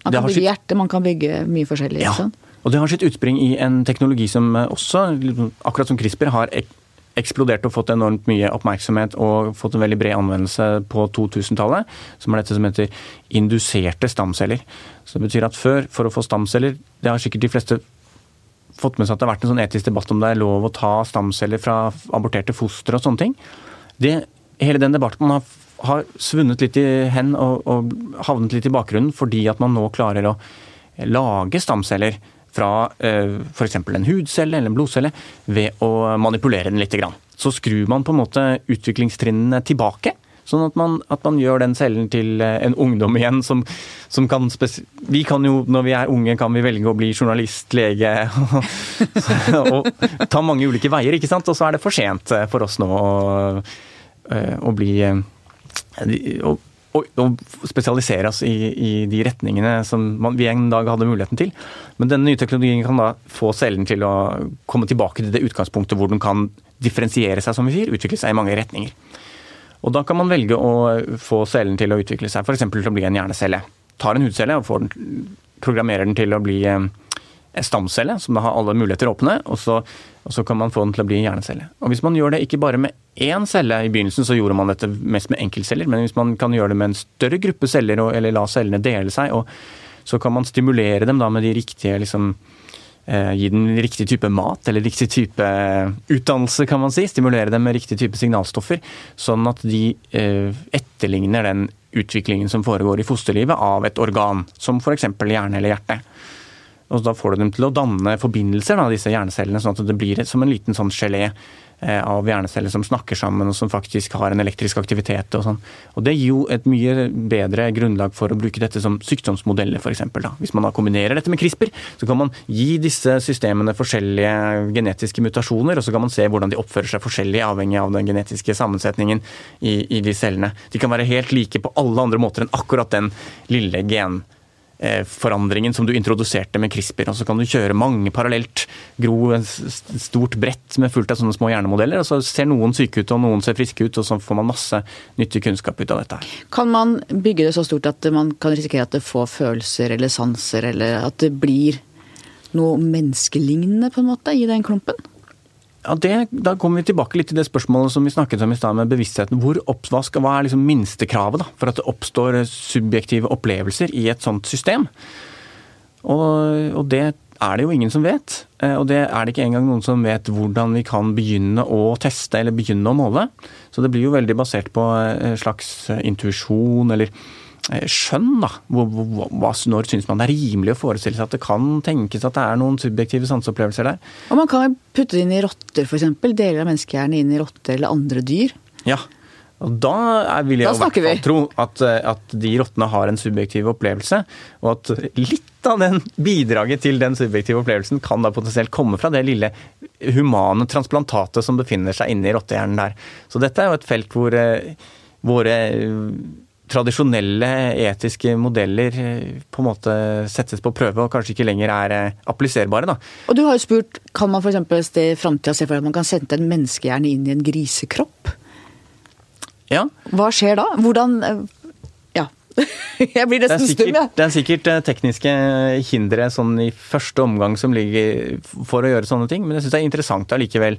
Man kan bygge hjerte, man kan bygge mye forskjellig. Ja. Sånn. Og det har sitt utspring i en teknologi som også, akkurat som CRISPR, har eksplodert og fått enormt mye oppmerksomhet og fått en veldig bred anvendelse på 2000-tallet, som er dette som heter induserte stamceller. Så det betyr at før, for å få stamceller Det har sikkert de fleste fått med seg at det har vært en sånn etisk debatt om det er lov å ta stamceller fra aborterte foster og sånne ting. Det, hele den debatten har, har svunnet litt i hen og, og havnet litt i bakgrunnen fordi at man nå klarer å lage stamceller fra eh, f.eks. en hudcelle eller en blodcelle ved å manipulere den litt. Så skrur man på en måte utviklingstrinnene tilbake. Sånn at man, at man, gjør den cellen til eh, en ungdom igjen som, som kan Vi kan jo, når vi er unge, kan vi velge å bli journalist, lege *laughs* og ta mange ulike veier, ikke sant. Og så er det for sent eh, for oss nå å, å bli å, og, spesialisere oss i, i, de retningene som man, vi en dag hadde muligheten til. Men denne nye teknologien kan da få cellen til å komme tilbake til det utgangspunktet hvor den kan differensiere seg, som vi sier, utvikle seg i mange retninger. Og da kan man velge å få cellen til å utvikle seg f.eks. til å bli en hjernecelle. Tar en hudcelle og den, programmerer den til å bli en stamcelle, som da har alle muligheter åpne, og så, og så, kan man få den til å bli en hjernecelle. Og Hvis man gjør det ikke bare med én celle, i begynnelsen så gjorde man dette mest med enkeltceller, men hvis man kan gjøre det med en større gruppe celler, eller la cellene dele seg, og så kan man stimulere dem da med de riktige liksom, eh, Gi den riktig type mat eller riktig type eh, utdannelse, kan man si. Stimulere dem med riktig type signalstoffer, sånn at de eh, etterligner den utviklingen som foregår i fosterlivet av et organ, som f.eks. hjerne eller hjerte. Og da får du dem til å danne forbindelser, da, disse hjernecellene, sånn at det blir som en liten sånn gelé av hjerneceller som snakker sammen og som faktisk har en elektrisk aktivitet. Og sånn. Og Det gir jo et mye bedre grunnlag for å bruke dette som sykdomsmodeller, f.eks. Hvis man da kombinerer dette med CRISPR, så kan man gi disse systemene forskjellige genetiske mutasjoner, og så kan man se hvordan de oppfører seg forskjellig avhengig av den genetiske sammensetningen i, i de cellene. De kan være helt like på alle andre måter enn akkurat den lille gen Eh, forandringen som du introduserte med CRISPR. Og så kan du kjøre mange parallelt, gro et stort brett med fullt av sånne små hjernemodeller. og Så ser noen syke ut og noen ser friske ut, og så får man masse nyttig kunnskap ut av dette. Kan man bygge det så stort at man kan risikere at det får følelser eller sanser, eller at det blir noe menneskelignende på en måte i den klumpen? Ja, det, Da kommer vi tilbake litt til det spørsmålet som vi snakket om i stad med bevisstheten. Hvor oppvask, Hva er liksom minstekravet da, for at det oppstår subjektive opplevelser i et sånt system? Og, og, det er det jo ingen som vet. Eh, og det er det ikke engang noen som vet hvordan vi kan begynne å teste eller begynne å måle. Så det blir jo veldig basert på en slags intuisjon eller Eh, skjønn, da. Når syns man det er rimelig å forestille seg at det kan tenkes at det er noen subjektive sanseopplevelser der? Og man kan putte det inn i rotter, f.eks. Deler av menneskehjernen inn i rotter eller andre dyr. Ja, Og da er, vil jeg Da i hvert vi. fall tro at, eh, at de rottene har en subjektiv opplevelse, og at litt av den bidraget til den subjektive opplevelsen kan da potensielt komme fra det lille humane transplantatet som befinner seg inne i rottehjernen der. Så dette er jo et felt hvor eh, våre eh, tradisjonelle etiske modeller eh, på en måte settes på prøve og kanskje ikke lenger er eh, appliserbare. da. Og du har jo spurt, kan man f.eks. i framtida se for at man kan sende en menneskehjerne inn i en grisekropp? Ja, Hva skjer da? Hvordan eh, Ja. *laughs* Jeg blir nesten stum, jeg. det er sikkert tekniske hindre sånn i første omgang som ligger for å gjøre sånne ting, men jeg syns det er interessant allikevel.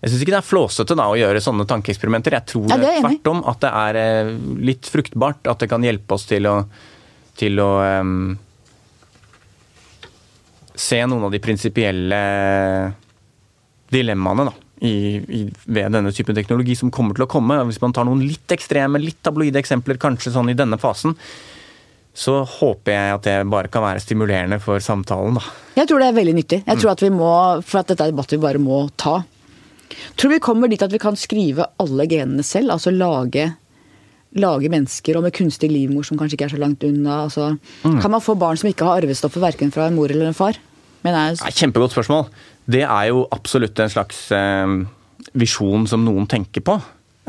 Jeg syns ikke det er flåsete da å gjøre sånne tankeeksperimenter. Jeg tror Ja, er tvert om at det er eh, litt fruktbart. At det kan hjelpe oss til å, til å um, se noen av de prinsipielle dilemmaene da, i, i, ved denne typen teknologi som kommer til å komme. Hvis man tar noen litt ekstreme, litt tabloide eksempler, kanskje sånn i denne fasen, så håper jeg at det bare kan være stimulerende for samtalen. da. Jeg tror det er veldig nyttig. Jeg tror at vi må, For at dette er debatt vi bare må ta. Tror vi kommer dit at vi kan skrive alle genene selv? Altså lage, lage mennesker, og med kunstig livmor som kanskje ikke er så langt unna. Altså, Kan man få barn som ikke har arvestoffet verken fra en mor eller en far? Men er, Ja, kjempegodt spørsmål. Det er jo absolutt en slags eh, visjon som noen tenker på.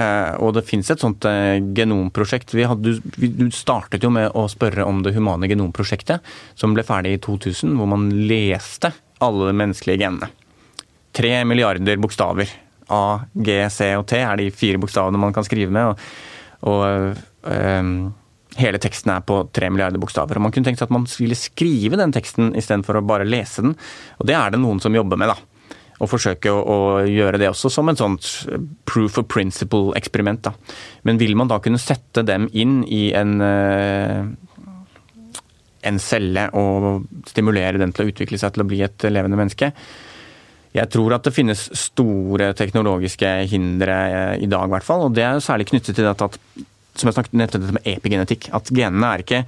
Eh, og det fins et sånt eh, genomprosjekt. Vi hadde, vi, du startet jo med å spørre om det humane genomprosjektet, som ble ferdig i 2000, hvor man leste alle de menneskelige genene. Tre milliarder bokstaver. A, G, C og T er de fire bokstavene man kan skrive med. og, og eh, Hele teksten er på tre milliarder bokstaver. og Man kunne tenkt seg at man ville skrive den teksten istedenfor å bare lese den. Og det er det noen som jobber med, da. Og forsøke å, å gjøre det også som en sånt proof of principle-eksperiment. da. Men vil man da kunne sette dem inn i en eh, en celle og stimulere den til å utvikle seg til å bli et levende menneske? Jeg tror at det finnes store teknologiske hindre eh, i dag, i hvert fall. Og det er særlig knyttet til dette at som jeg snakket dette med epigenetikk. At genene er ikke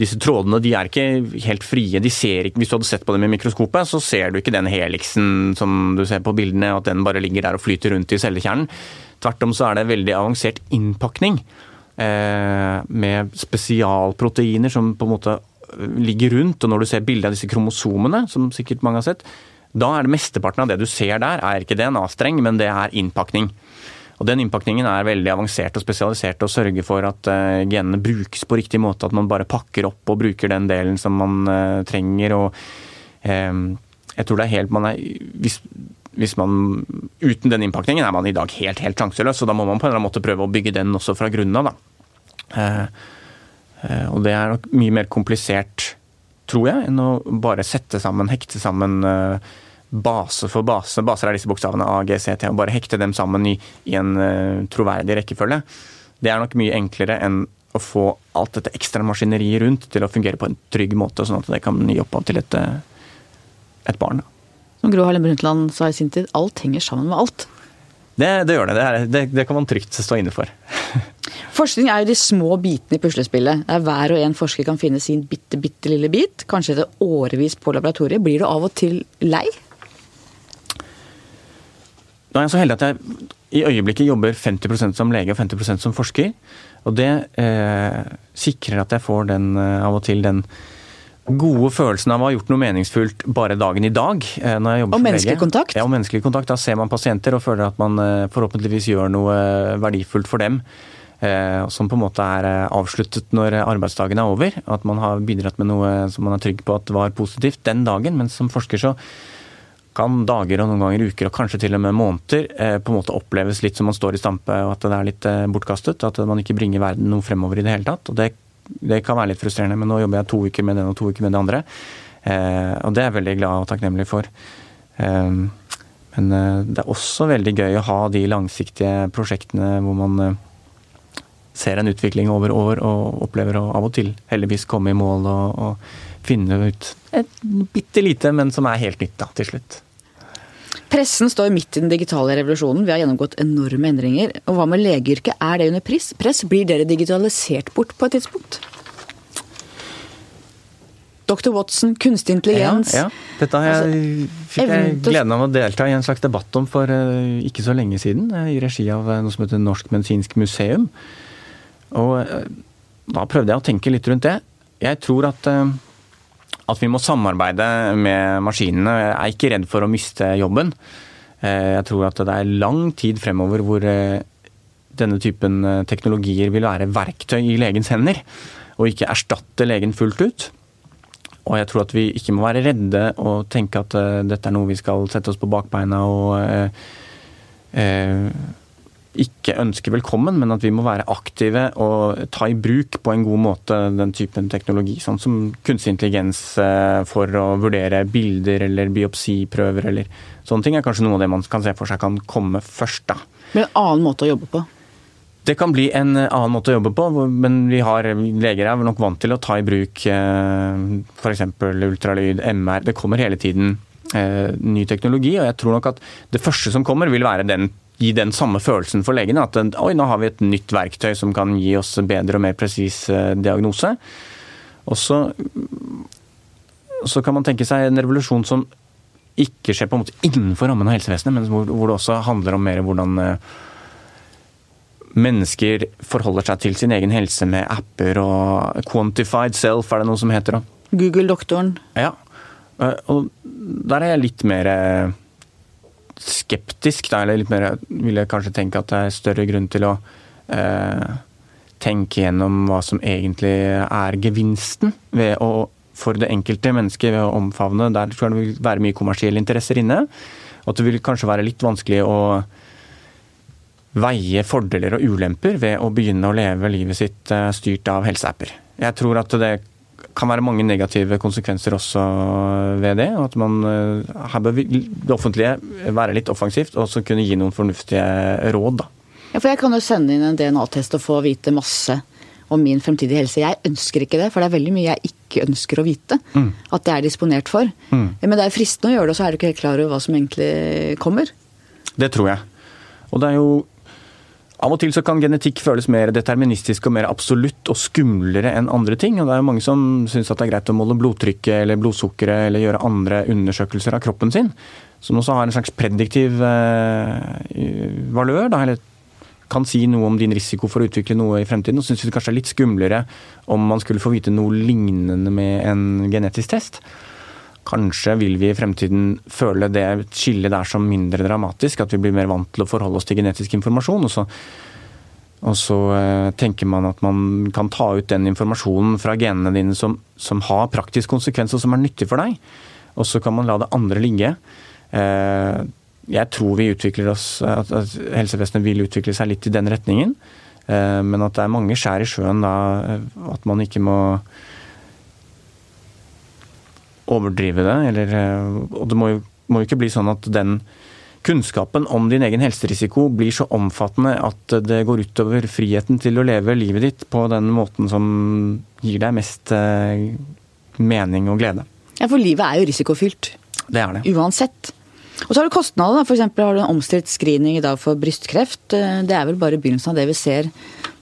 disse trådene de er ikke helt frie. de ser ikke, Hvis du hadde sett på dem i mikroskopet, så ser du ikke den heliksen som du ser på bildene, at den bare ligger der og flyter rundt i cellekjernen. Tvert om så er det veldig avansert innpakning. Eh, med spesialproteiner som på en måte ligger rundt. Og når du ser bildet av disse kromosomene, som sikkert mange har sett, da er det mesteparten av det du ser der, er ikke DNA-streng, men det er innpakning. Og Den innpakningen er veldig avansert og spesialisert og sørger for at uh, genene brukes på riktig måte. At man bare pakker opp og bruker den delen som man uh, trenger. og um, jeg tror det er helt, man er, hvis, hvis man, Uten den innpakningen er man i dag helt helt sjanseløs, og da må man på en eller annen måte prøve å bygge den også fra grunnen av. Uh, og det er nok mye mer komplisert, tror jeg, enn å bare sette sammen, hekte sammen base for base. Baser er disse bokstavene A, G, C, T. Og bare hekte dem sammen i, i en uh, troverdig rekkefølge. Det er nok mye enklere enn å få alt dette ekstra maskineriet rundt til å fungere på en trygg måte, sånn at det kan gi opphav til et, et barn. Som Gro Harlem Brundtland sa i sin tid, alt henger sammen med alt. Det, det gjør det. Det, er, det. det, kan man trygt stå inne for. *laughs* Forskning er jo de små bitene i puslespillet. Der hver og en forsker kan finne sin bitte, bitte lille bit. Kanskje etter årevis på laboratoriet. Blir du av og til lei? Nå er jeg så heldig at jeg i øyeblikket jobber 50% som lege og 50% som forsker. Og det eh, sikrer at jeg får den, eh, av og til den gode følelsen av å ha gjort noe meningsfullt bare dagen i dag. Eh, når jeg jobber og som menneskelig lege. kontakt? Ja, og menneskelig kontakt. Da ser man pasienter og føler at man eh, forhåpentligvis gjør noe eh, verdifullt for dem. Eh, som på en måte er avsluttet når arbeidsdagen er over. At man har bidratt med noe som man er trygg på at var positivt den dagen. Men som forsker så kan dager og noen ganger uker og kanskje til og med måneder eh, på en måte oppleves litt som man står i stampe og at det er litt eh, bortkastet. At man ikke bringer verden noe fremover i det hele tatt. og det, det, kan være litt frustrerende, men nå jobber jeg to uker med den og to uker med det andre. Eh, og det er jeg veldig glad og takknemlig for. Men det er også veldig gøy å ha de langsiktige prosjektene hvor man ser en utvikling over år og opplever å av og til heldigvis komme i mål og, og finne ut et bitte lite, men som er helt nytt da, til slutt. Pressen står midt i den digitale revolusjonen. Vi har gjennomgått enorme endringer. Og hva med legeyrket? Er det under press? press? Blir dere digitalisert bort på et tidspunkt? Dr. Watson, kunstig intelligens. Ja, ja. Dette har jeg, Altså, fikk jeg gleden av å delta i en slags debatt om for eh, ikke så lenge siden, eh, i regi av eh, noe som heter Norsk medisinsk museum. Og da prøvde jeg å tenke litt rundt det. Jeg tror at, at vi må samarbeide med maskinene. Jeg er ikke redd for å miste jobben. Eh, Jeg tror at det er lang tid fremover hvor eh, denne typen eh, teknologier vil være verktøy i legens hender, og ikke erstatte legen fullt ut. Og jeg tror at vi ikke må være redde og tenke at dette er noe vi skal sette oss på bakbeina og eh, eh, ikke ønske velkommen, men at vi må være aktive og ta i bruk på en god måte den typen teknologi. Sånn som kunstig intelligens eh, for å vurdere bilder eller biopsiprøver eller sånne ting er kanskje noe av det man kan se for seg kan komme først. da. Men en annen måte å jobbe på. Det kan bli en eh, annen måte å jobbe på, men vi har, leger er nok vant til å ta i bruk f.eks. ultralyd, MR. Det kommer hele tiden eh, ny teknologi, og jeg tror nok at det første som kommer, vil være den, gi den samme følelsen for legene. At oi, nå har vi et nytt verktøy som kan gi oss bedre og mer presis eh, diagnose. Og så, så kan man tenke seg en revolusjon som ikke skjer på en måte innenfor rammen av helsevesenet, men hvor, hvor det også handler om mer hvordan eh, mennesker forholder seg til sin egen helse med apper og quantified self, er det noe som heter. da. Google-doktoren. Ja, eh, og der er jeg litt mer skeptisk, da, eller litt mer vil jeg kanskje tenke at det er større grunn til å eh, tenke gjennom hva som egentlig er gevinsten ved å, for det enkelte mennesket ved å omfavne. Der tror jeg det vil være mye kommersielle interesser inne. Og at det vil kanskje være litt vanskelig å veie fordeler og ulemper ved å begynne å leve livet sitt eh, styrt av helseapper. Jeg tror at det kan være mange negative konsekvenser også ved det. at man, eh, Her bør det offentlige være litt offensivt og også kunne gi noen fornuftige råd. da. Ja, for jeg kan jo sende inn en DNA-test og få vite masse om min fremtidige helse. Jeg ønsker ikke det, for det er veldig mye jeg ikke ønsker å vite. At det er disponert for. Men det er fristende å gjøre det, og så er du ikke helt klar over hva som egentlig kommer. Det tror jeg. Og det er jo Av og til så kan genetikk føles mer deterministisk og mer absolutt og skumlere enn andre ting. Og det er jo mange som syns det er greit å måle blodtrykket eller blodsukkeret eller gjøre andre undersøkelser av kroppen sin. Som også har en slags prediktiv eh, valør. Da, eller kan si noe om din risiko for å utvikle noe i fremtiden. Og syns det kanskje er litt skumlere om man skulle få vite noe lignende med en genetisk test. Kanskje vil vi i fremtiden føle det skillet der som mindre dramatisk. At vi blir mer vant til å forholde oss til genetisk informasjon. Og så, og så eh, tenker man at man kan ta ut den informasjonen fra genene dine som, som har praktisk konsekvens og som er nyttig for deg. Og så kan man la det andre ligge. Eh, jeg tror vi utvikler oss, at at helsevesenet vil utvikle seg litt i den retningen. Eh, Men at det er mange skjær i sjøen da. At man ikke må overdrive det. Eller, eh, og det må jo, må jo ikke bli sånn at den kunnskapen om din egen helserisiko blir så omfattende at det går utover friheten til å leve livet ditt på den måten som gir deg mest eh, mening og glede. Ja, For livet er jo risikofylt. Det er det. Uansett. Og så har du kostnader. F.eks. Har du en omstridt screening i dag for brystkreft. Eh, Det er vel bare begynnelsen av det vi ser.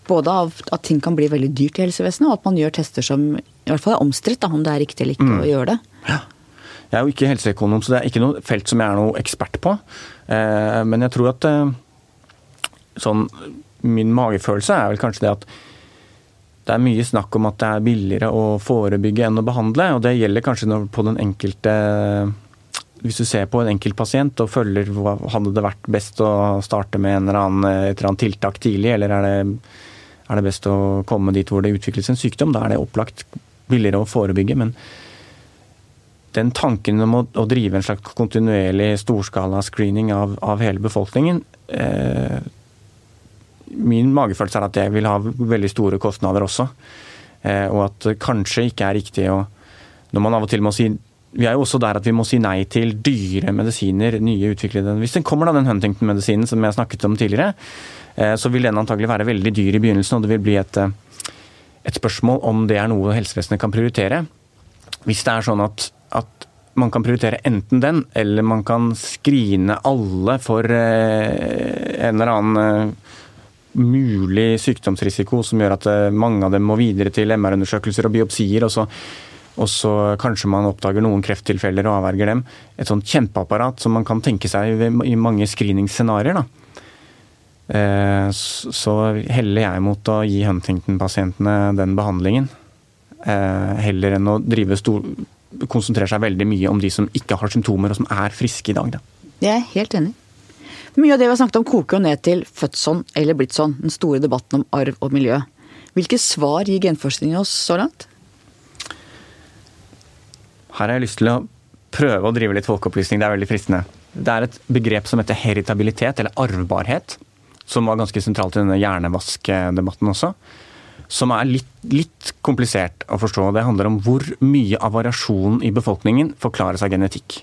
Både av at ting kan bli veldig dyrt i helsevesenet, og at man gjør tester som i hvert fall er omstridt, om det er riktig eller ikke å gjøre det. Jeg er jo ikke helseøkonom, så det er ikke noe felt som jeg er noe ekspert på. Eh, Men jeg tror at eh, sånn Min magefølelse er vel kanskje det at det er mye snakk om at det er billigere å forebygge enn å behandle. Og det gjelder kanskje på den enkelte Hvis du ser på en enkelt pasient og følger hva hadde det vært best å starte med eller annen, et eller annet tiltak tidlig, eller er det, er det best å komme dit hvor det utvikles en sykdom? Da er det opplagt billigere å forebygge. men den tanken om å, å drive en slags kontinuerlig storskala screening av, av hele befolkningen eh, Min magefølelse er at det vil ha veldig store kostnader også. Eh, og at det kanskje ikke er riktig å Når man av og til må si Vi er jo også der at vi må si nei til dyre medisiner, nye utviklede Hvis den kommer, da, den Huntington-medisinen som jeg snakket om tidligere, eh, så vil den antagelig være veldig dyr i begynnelsen, og det vil bli et, eh, et spørsmål om det er noe helsevesenet kan prioritere. Hvis det er sånn at, at man kan prioritere enten den, eller man kan skrine alle for eh, en eller annen eh, mulig sykdomsrisiko som gjør at eh, mange av dem må videre til MR-undersøkelser og biopsier, og så og så kanskje man oppdager noen krefttilfeller og avverger dem. Et sånt kjempeapparat som man kan tenke seg i mange screeningsscenarioer. Så heller jeg mot å gi Huntington-pasientene den behandlingen. Eh, heller enn å drive stor, konsentrere seg veldig mye om de som ikke har symptomer og som er friske i dag. Da. Jeg er helt enig. Mye av det vi har snakket om koker jo ned til født sånn eller blitt sånn, den store debatten om arv og miljø. Hvilke svar gir genforskningen oss så langt? Her har jeg lyst til å prøve å drive litt folkeopplysning. Det er veldig fristende. Det er et begrep som heter heritabilitet, eller arvbarhet, som var ganske sentralt i denne hjernevaskdebatten også. Som er litt, litt komplisert å forstå. Det handler om hvor mye av variasjonen i befolkningen forklares av genetikk.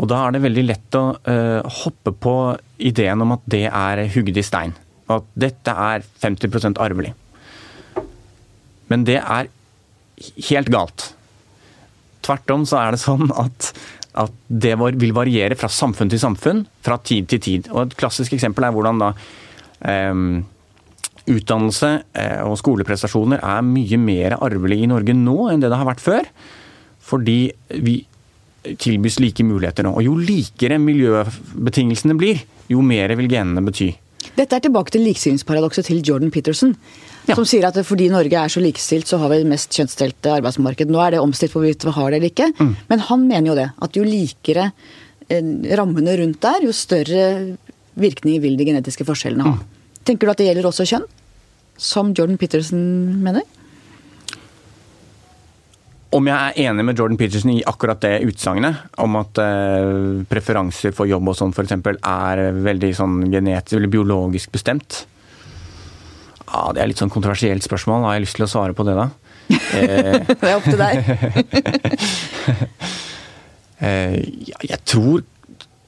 Og da er det veldig lett å uh, hoppe på ideen om at det er hugd i stein. Og at dette er 50% arvelig. Men det er helt galt. Tvert om så er det sånn at, at det vil variere fra samfunn til samfunn, fra tid til tid. Og Et klassisk eksempel er hvordan da um, utdannelse eh, og skoleprestasjoner er mye mer arvelig i Norge nå enn det det har vært før. Fordi vi tilbys like muligheter nå. Og jo likere miljøbetingelsene blir, jo mer vil genene bety. Dette er tilbake til likestillingsparadokset til Jordan Peterson. Ja. Som sier at fordi Norge er så likestilt, så har vi det mest kjønnsdelte arbeidsmarked. Nå er det omstilt hvorvidt vi har det eller ikke, mm. men han mener jo det. At jo likere eh, rammene rundt der, jo større virkninger vil de genetiske forskjellene ha. Mm. Tenker du at det gjelder også kjønn? Som Jordan Peterson mener? Om jeg er enig med Jordan Peterson i akkurat det utsagnet, om at uh, preferanser for jobb og sånn f.eks. er veldig sånn genetisk eller biologisk bestemt. Ja, Det er litt sånn kontroversielt spørsmål. Har jeg lyst til å svare på det, da? *laughs* det er opp til deg. *laughs* uh, jeg, tror,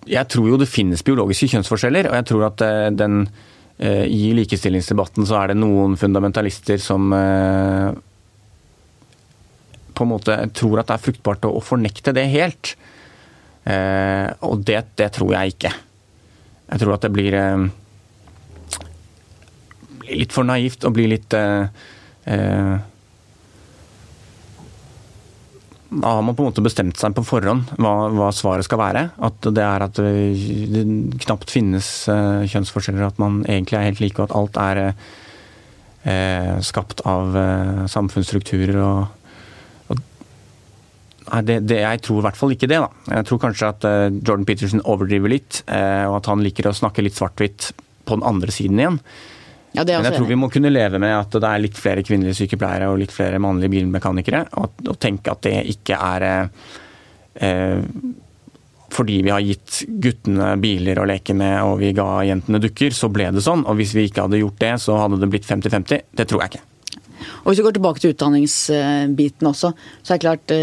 jeg tror jo det finnes biologiske kjønnsforskjeller, og jeg tror at den i likestillingsdebatten så er det noen fundamentalister som på en måte tror at det er fruktbart å, fornekte det helt. Eh, og det, det, tror jeg ikke. Jeg tror at det blir, eh, litt for naivt og blir litt eh, eh, Da har man på en måte bestemt seg på forhånd hva, hva svaret skal være. At det er at det knapt finnes eh, kjønnsforskjeller, at man egentlig er helt like, og at alt er eh, skapt av samfunnsstrukturer og Nei, det, det, jeg tror i hvert fall ikke det. da. Jeg tror kanskje at uh, Jordan Peterson overdriver litt, og at han liker å snakke litt svart-hvitt på den andre siden igjen. Ja, Men jeg tror vi må kunne leve med at det er litt flere kvinnelige sykepleiere og litt flere mannlige bilmekanikere, og, og tenke at det ikke er eh, fordi vi har gitt guttene biler å leke med og vi ga jentene dukker, så ble det sånn. Og hvis vi ikke hadde gjort det, så hadde det blitt 50-50. Det tror jeg ikke. Og Hvis vi går tilbake til utdanningsbiten også, så er det klart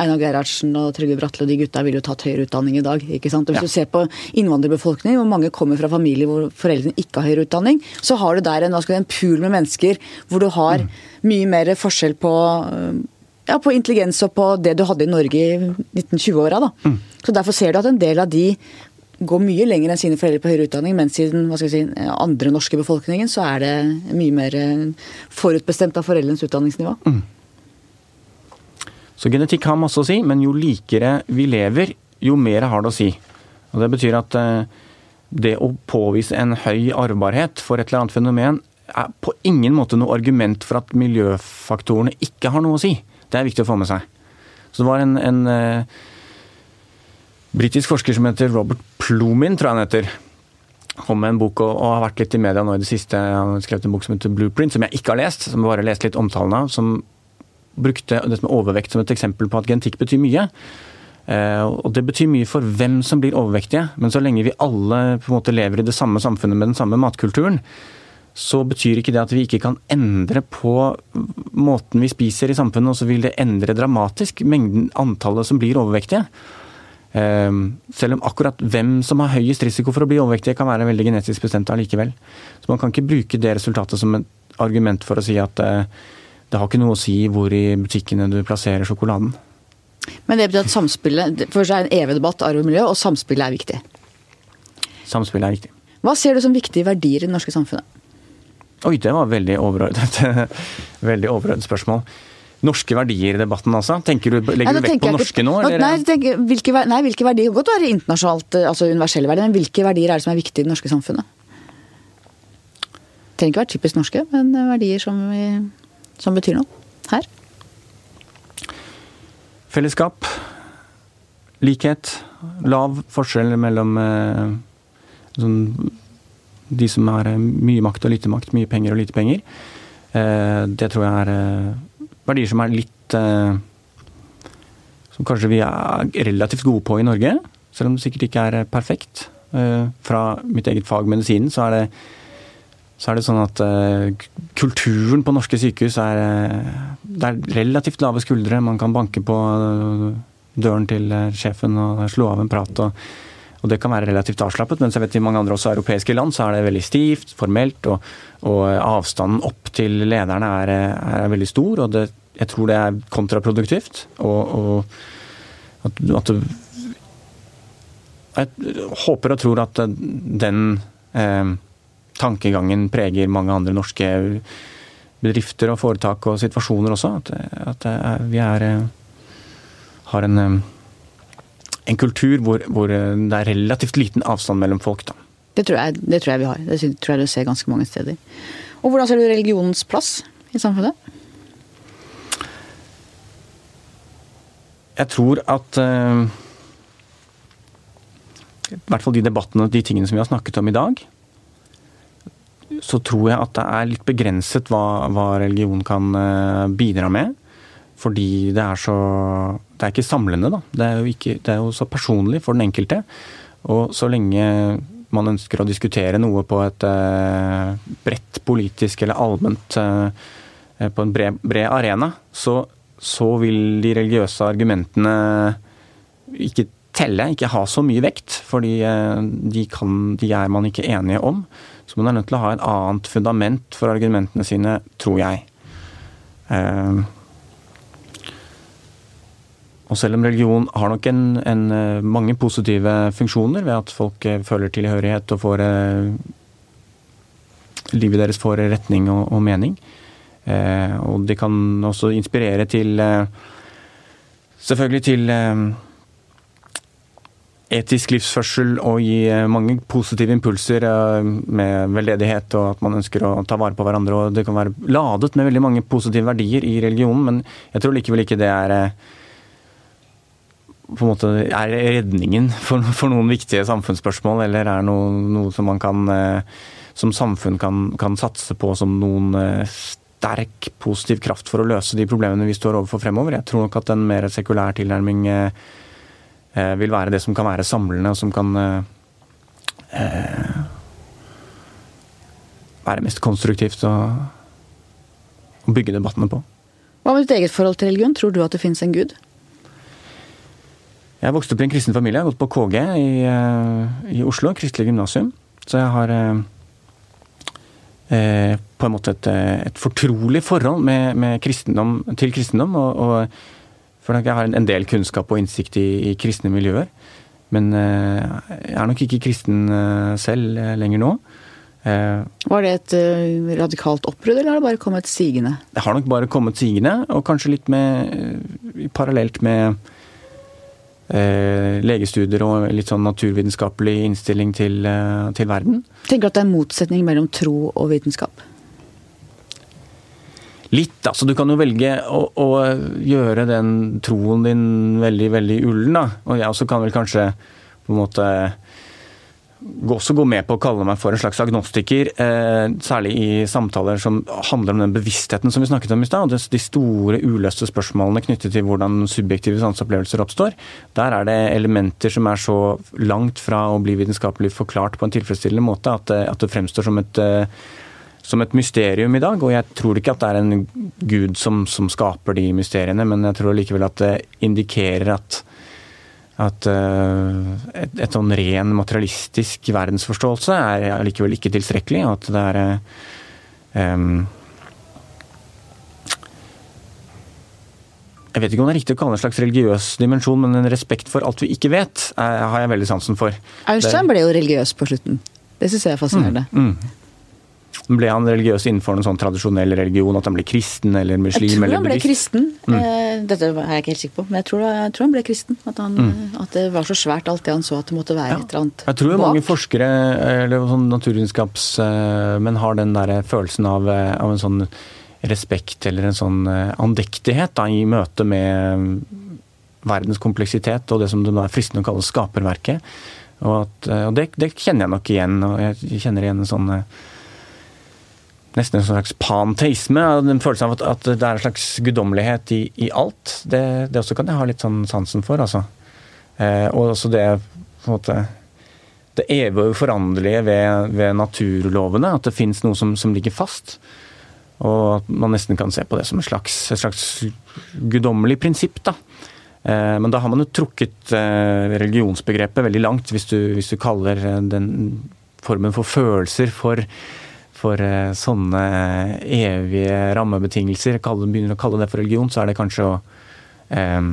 Einar Gerhardsen og Trygve Bratle og de gutta ville jo tatt høyere utdanning i dag. ikke sant? Og hvis ja. du ser på innvandrerbefolkningen, hvor mange kommer fra familier hvor foreldrene ikke har høyere utdanning, så har du der en, en pool med mennesker hvor du har mm. mye mer forskjell på, ja, på intelligens og på det du hadde i Norge i 1920-åra. Mm. Så Derfor ser du at en del av de går mye lenger enn sine foreldre på høyere utdanning, mens i den si, andre norske befolkningen så er det mye mer forutbestemt av foreldrenes utdanningsnivå. Mm. Så genetikk har masse å si, men jo likere vi lever, jo mer har det å si. Og Det betyr at eh, det å påvise en høy arvbarhet for et eller annet fenomen er på ingen måte noe argument for at miljøfaktorene ikke har noe å si. Det er viktig å få med seg. Så det var en, en uh, britisk forsker som heter Robert Plumin, tror jeg han heter. Kom med en bok og, og, har vært litt i media nå i det siste. Han har skrevet en bok som heter Blueprint, som jeg ikke har lest, som bare har lest litt omtalen av. som brukte det med overvekt som et eksempel på at genetikk betyr mye. Eh, og Det betyr mye for hvem som blir overvektige, men så lenge vi alle på en måte lever i det samme samfunnet med den samme matkulturen, så betyr ikke det at vi ikke kan endre på måten vi spiser i samfunnet, og så vil det endre dramatisk mengden antallet som blir overvektige. Eh, selv om akkurat hvem som har høyest risiko for å bli overvektige, kan være veldig genetisk bestemt allikevel. Så man kan ikke bruke det resultatet som et argument for å si at eh, det har ikke noe å si hvor i butikkene du plasserer sjokoladen. Men det betyr at samspillet For seg er en evig debatt, arv og miljø, og samspillet er viktig? Samspillet er viktig. Hva ser du som viktige verdier i det norske samfunnet? Oi, det var veldig overordnet, *laughs* veldig overordnet spørsmål. norske verdier i debatten altså? Tenker du, legger Nei, du vekt på norske nå? Eller? Nei, tenker, hvilke, nei, hvilke verdier Godt være internasjonalt, eh, altså universelle verdier, men hvilke verdier er det som er viktige i det norske samfunnet? Det trenger ikke være typisk norske, men verdier som, vi, som betyr noe her. Fellesskap. Likhet. Lav forskjell mellom eh, sånn, de som har mye makt og lite makt, mye penger og lite penger. Eh, det tror jeg er eh, verdier som er litt eh, Som kanskje vi er relativt gode på i Norge, selv om det sikkert ikke er perfekt. Fra mitt eget fag, medisinen, så er det, så er det sånn at kulturen på norske sykehus er, det er relativt lave skuldre. Man kan banke på døren til sjefen og slå av en prat. og og det kan være relativt avslappet, mens jeg vet i mange andre også europeiske land så er det veldig stivt, formelt, og, og avstanden opp til lederne er, er veldig stor. Og det, jeg tror det er kontraproduktivt. Og, og at, at, Jeg håper og tror at den eh, tankegangen preger mange andre norske bedrifter og foretak og situasjoner også. At, at vi er, har en en kultur hvor, hvor, det er relativt liten avstand mellom folk. Da. Det tror, jeg, det tror jeg vi har. Det tror jeg du ser ganske mange steder. Og Hvordan ser du religionens plass i samfunnet? Jeg tror at I hvert fall de debattene og de tingene som vi har snakket om i dag, så tror jeg at det er litt begrenset hva, hva religion kan uh, bidra med. Fordi det er så Det er ikke samlende, da. Det er, ikke, det er jo så personlig for den enkelte. Og så lenge man ønsker å diskutere noe på et uh, bredt politisk eller allment uh, På en bred, bred arena, så, så, vil de religiøse argumentene ikke telle, ikke ha så mye vekt. Fordi de, kan, de er man ikke enige om. Så man er nødt til å ha et annet fundament for argumentene sine, tror jeg. Uh, og selv om religion har nok en, en, eh, mange positive funksjoner ved at folk eh, føler tilhørighet og får eh, Livet deres får retning og, og mening. Eh, og det kan også inspirere til eh, Selvfølgelig til etisk livsførsel og gi mange positive impulser med veldedighet og at man ønsker å ta vare på hverandre. og Det kan være ladet med veldig mange positive verdier i religionen, men jeg tror likevel ikke det er på en måte er redningen for, for, noen viktige samfunnsspørsmål, eller er noe, noe som man kan eh, som samfunn kan, kan, satse på som noen eh, sterk positiv kraft for å løse de problemene vi står overfor fremover. Jeg tror nok at en mer sekulær tilnærming eh, vil være det som kan være samlende, og som kan eh, være mest konstruktivt å, å bygge debattene på. Hva med ditt eget forhold til religion? Tror du at det finnes en gud? Jeg vokste opp i en kristen familie. Jeg har gått på KG i, eh, i Oslo, Kristelig gymnasium. Så jeg har eh, eh, på en måte et, et fortrolig forhold med, med kristendom, til kristendom. Og, og, for jeg har en del kunnskap og innsikt i, i kristne miljøer. Men eh, jeg er nok ikke kristen eh, selv lenger nå. Eh, Var det et radikalt oppbrudd, eller har det bare kommet sigende? Det har nok bare kommet sigende, og kanskje litt med, parallelt med eh, legestudier og litt sånn naturvitenskapelig innstilling til, eh, til verden. Tenker du at det er en motsetning mellom tro og vitenskap? Litt, altså. Du kan jo velge å, å gjøre den troen din veldig, veldig ullen, da. Og jeg også kan vel kanskje på en måte også gå med på å kalle meg for en slags agnostiker, eh, særlig i samtaler som handler om den bevisstheten som vi snakket om i stad. De store uløste spørsmålene knyttet til hvordan subjektive sanseopplevelser oppstår. Der er det elementer som er så langt fra å bli vitenskapelig forklart på en tilfredsstillende måte at det, at det fremstår som et, eh, som et mysterium i dag. Og jeg tror ikke at det er en gud som, som skaper de mysteriene, men jeg tror likevel at det indikerer at at uh, et, et, sånn ren materialistisk verdensforståelse er likevel ikke tilstrekkelig. At det er um, Jeg vet ikke om det er riktig å kalle det en slags religiøs dimensjon, men en respekt for alt vi ikke vet, er, har jeg veldig sansen for. Einstein ble jo religiøs på slutten. Det syns jeg er fascinerende. Mm, mm. Ble han religiøs innenfor en sånn tradisjonell religion, at han ble kristen eller muslim Jeg tror eller han ble buddhist? kristen. Mm. Dette er jeg ikke helt sikker på, men jeg tror, jeg tror han ble kristen. At, han, at det var så svært alt det han så at det måtte være et eller annet Jeg tror bak. mange forskere, eller sånn naturvitenskapsmenn, har den der følelsen av, eh, av en sånn respekt eller en sånn eh, andektighet da, i møte med verdens kompleksitet og det som det er fristende å kalle skaperverket. Og, at, eh, og det, det kjenner jeg nok igjen. og Jeg kjenner igjen en sånn eh, Nesten en slags panteisme. Den følelsen av at, at det er en slags guddommelighet i, i alt. Det, det også kan jeg ha litt sånn sansen for, altså. Eh, og også det på en måte det evige og uforanderlige ved, ved naturlovene. At det fins noe som, som ligger fast. Og at man nesten kan se på det som et slags, et slags guddommelig prinsipp. da. Eh, Men da har man jo trukket eh, religionsbegrepet veldig langt, hvis du, hvis du kaller den formen for følelser for, for eh, sånne evige rammebetingelser. Begynner å kalle det for religion, så er det kanskje å eh,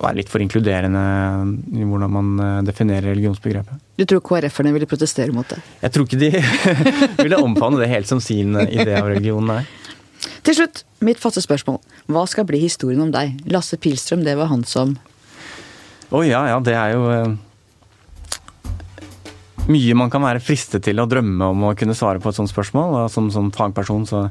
være litt for inkluderende i hvordan man eh, definerer religionsbegrepet. Du tror KrF-erne ville protestere mot det? Jeg tror ikke de *laughs* ville omfavne det helt som sin eh, idé av religion, nei. Til slutt, mitt faste spørsmål. Hva skal bli historien om deg? Lasse Pilstrøm, det var han som Å ja, ja, det er jo eh, mye man kan være fristet til å drømme om å kunne svare på et sånt spørsmål. Og som, som fagperson, så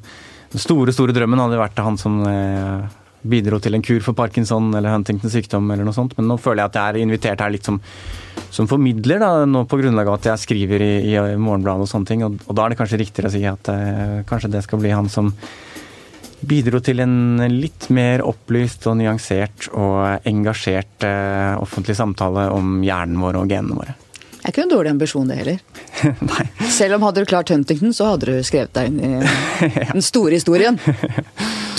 Den store, store drømmen hadde vært han som eh, bidro til en kur for parkinson eller Huntingtons sykdom eller noe sånt. Men nå føler jeg at jeg er invitert her litt som, som formidler, da, nå på grunnlag av at jeg skriver i, i Morgenbladet og sånne ting. Og, og da er det kanskje riktigere å si at eh, kanskje det skal bli han som bidro til en litt mer opplyst og nyansert og engasjert eh, offentlig samtale om hjernen vår og genene våre. Det er ikke noen dårlig ambisjon, det heller. *laughs* Nei. Selv om hadde du klart Huntington, så hadde du skrevet deg inn i *laughs* den store historien.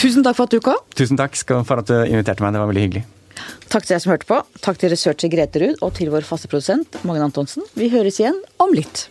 Tusen takk for at du kom. Tusen takk for at du inviterte meg, det var veldig hyggelig. Takk til deg som hørte på. Takk til researcher Grete Ruud og til vår faste produsent Magne Antonsen. Vi høres igjen om litt.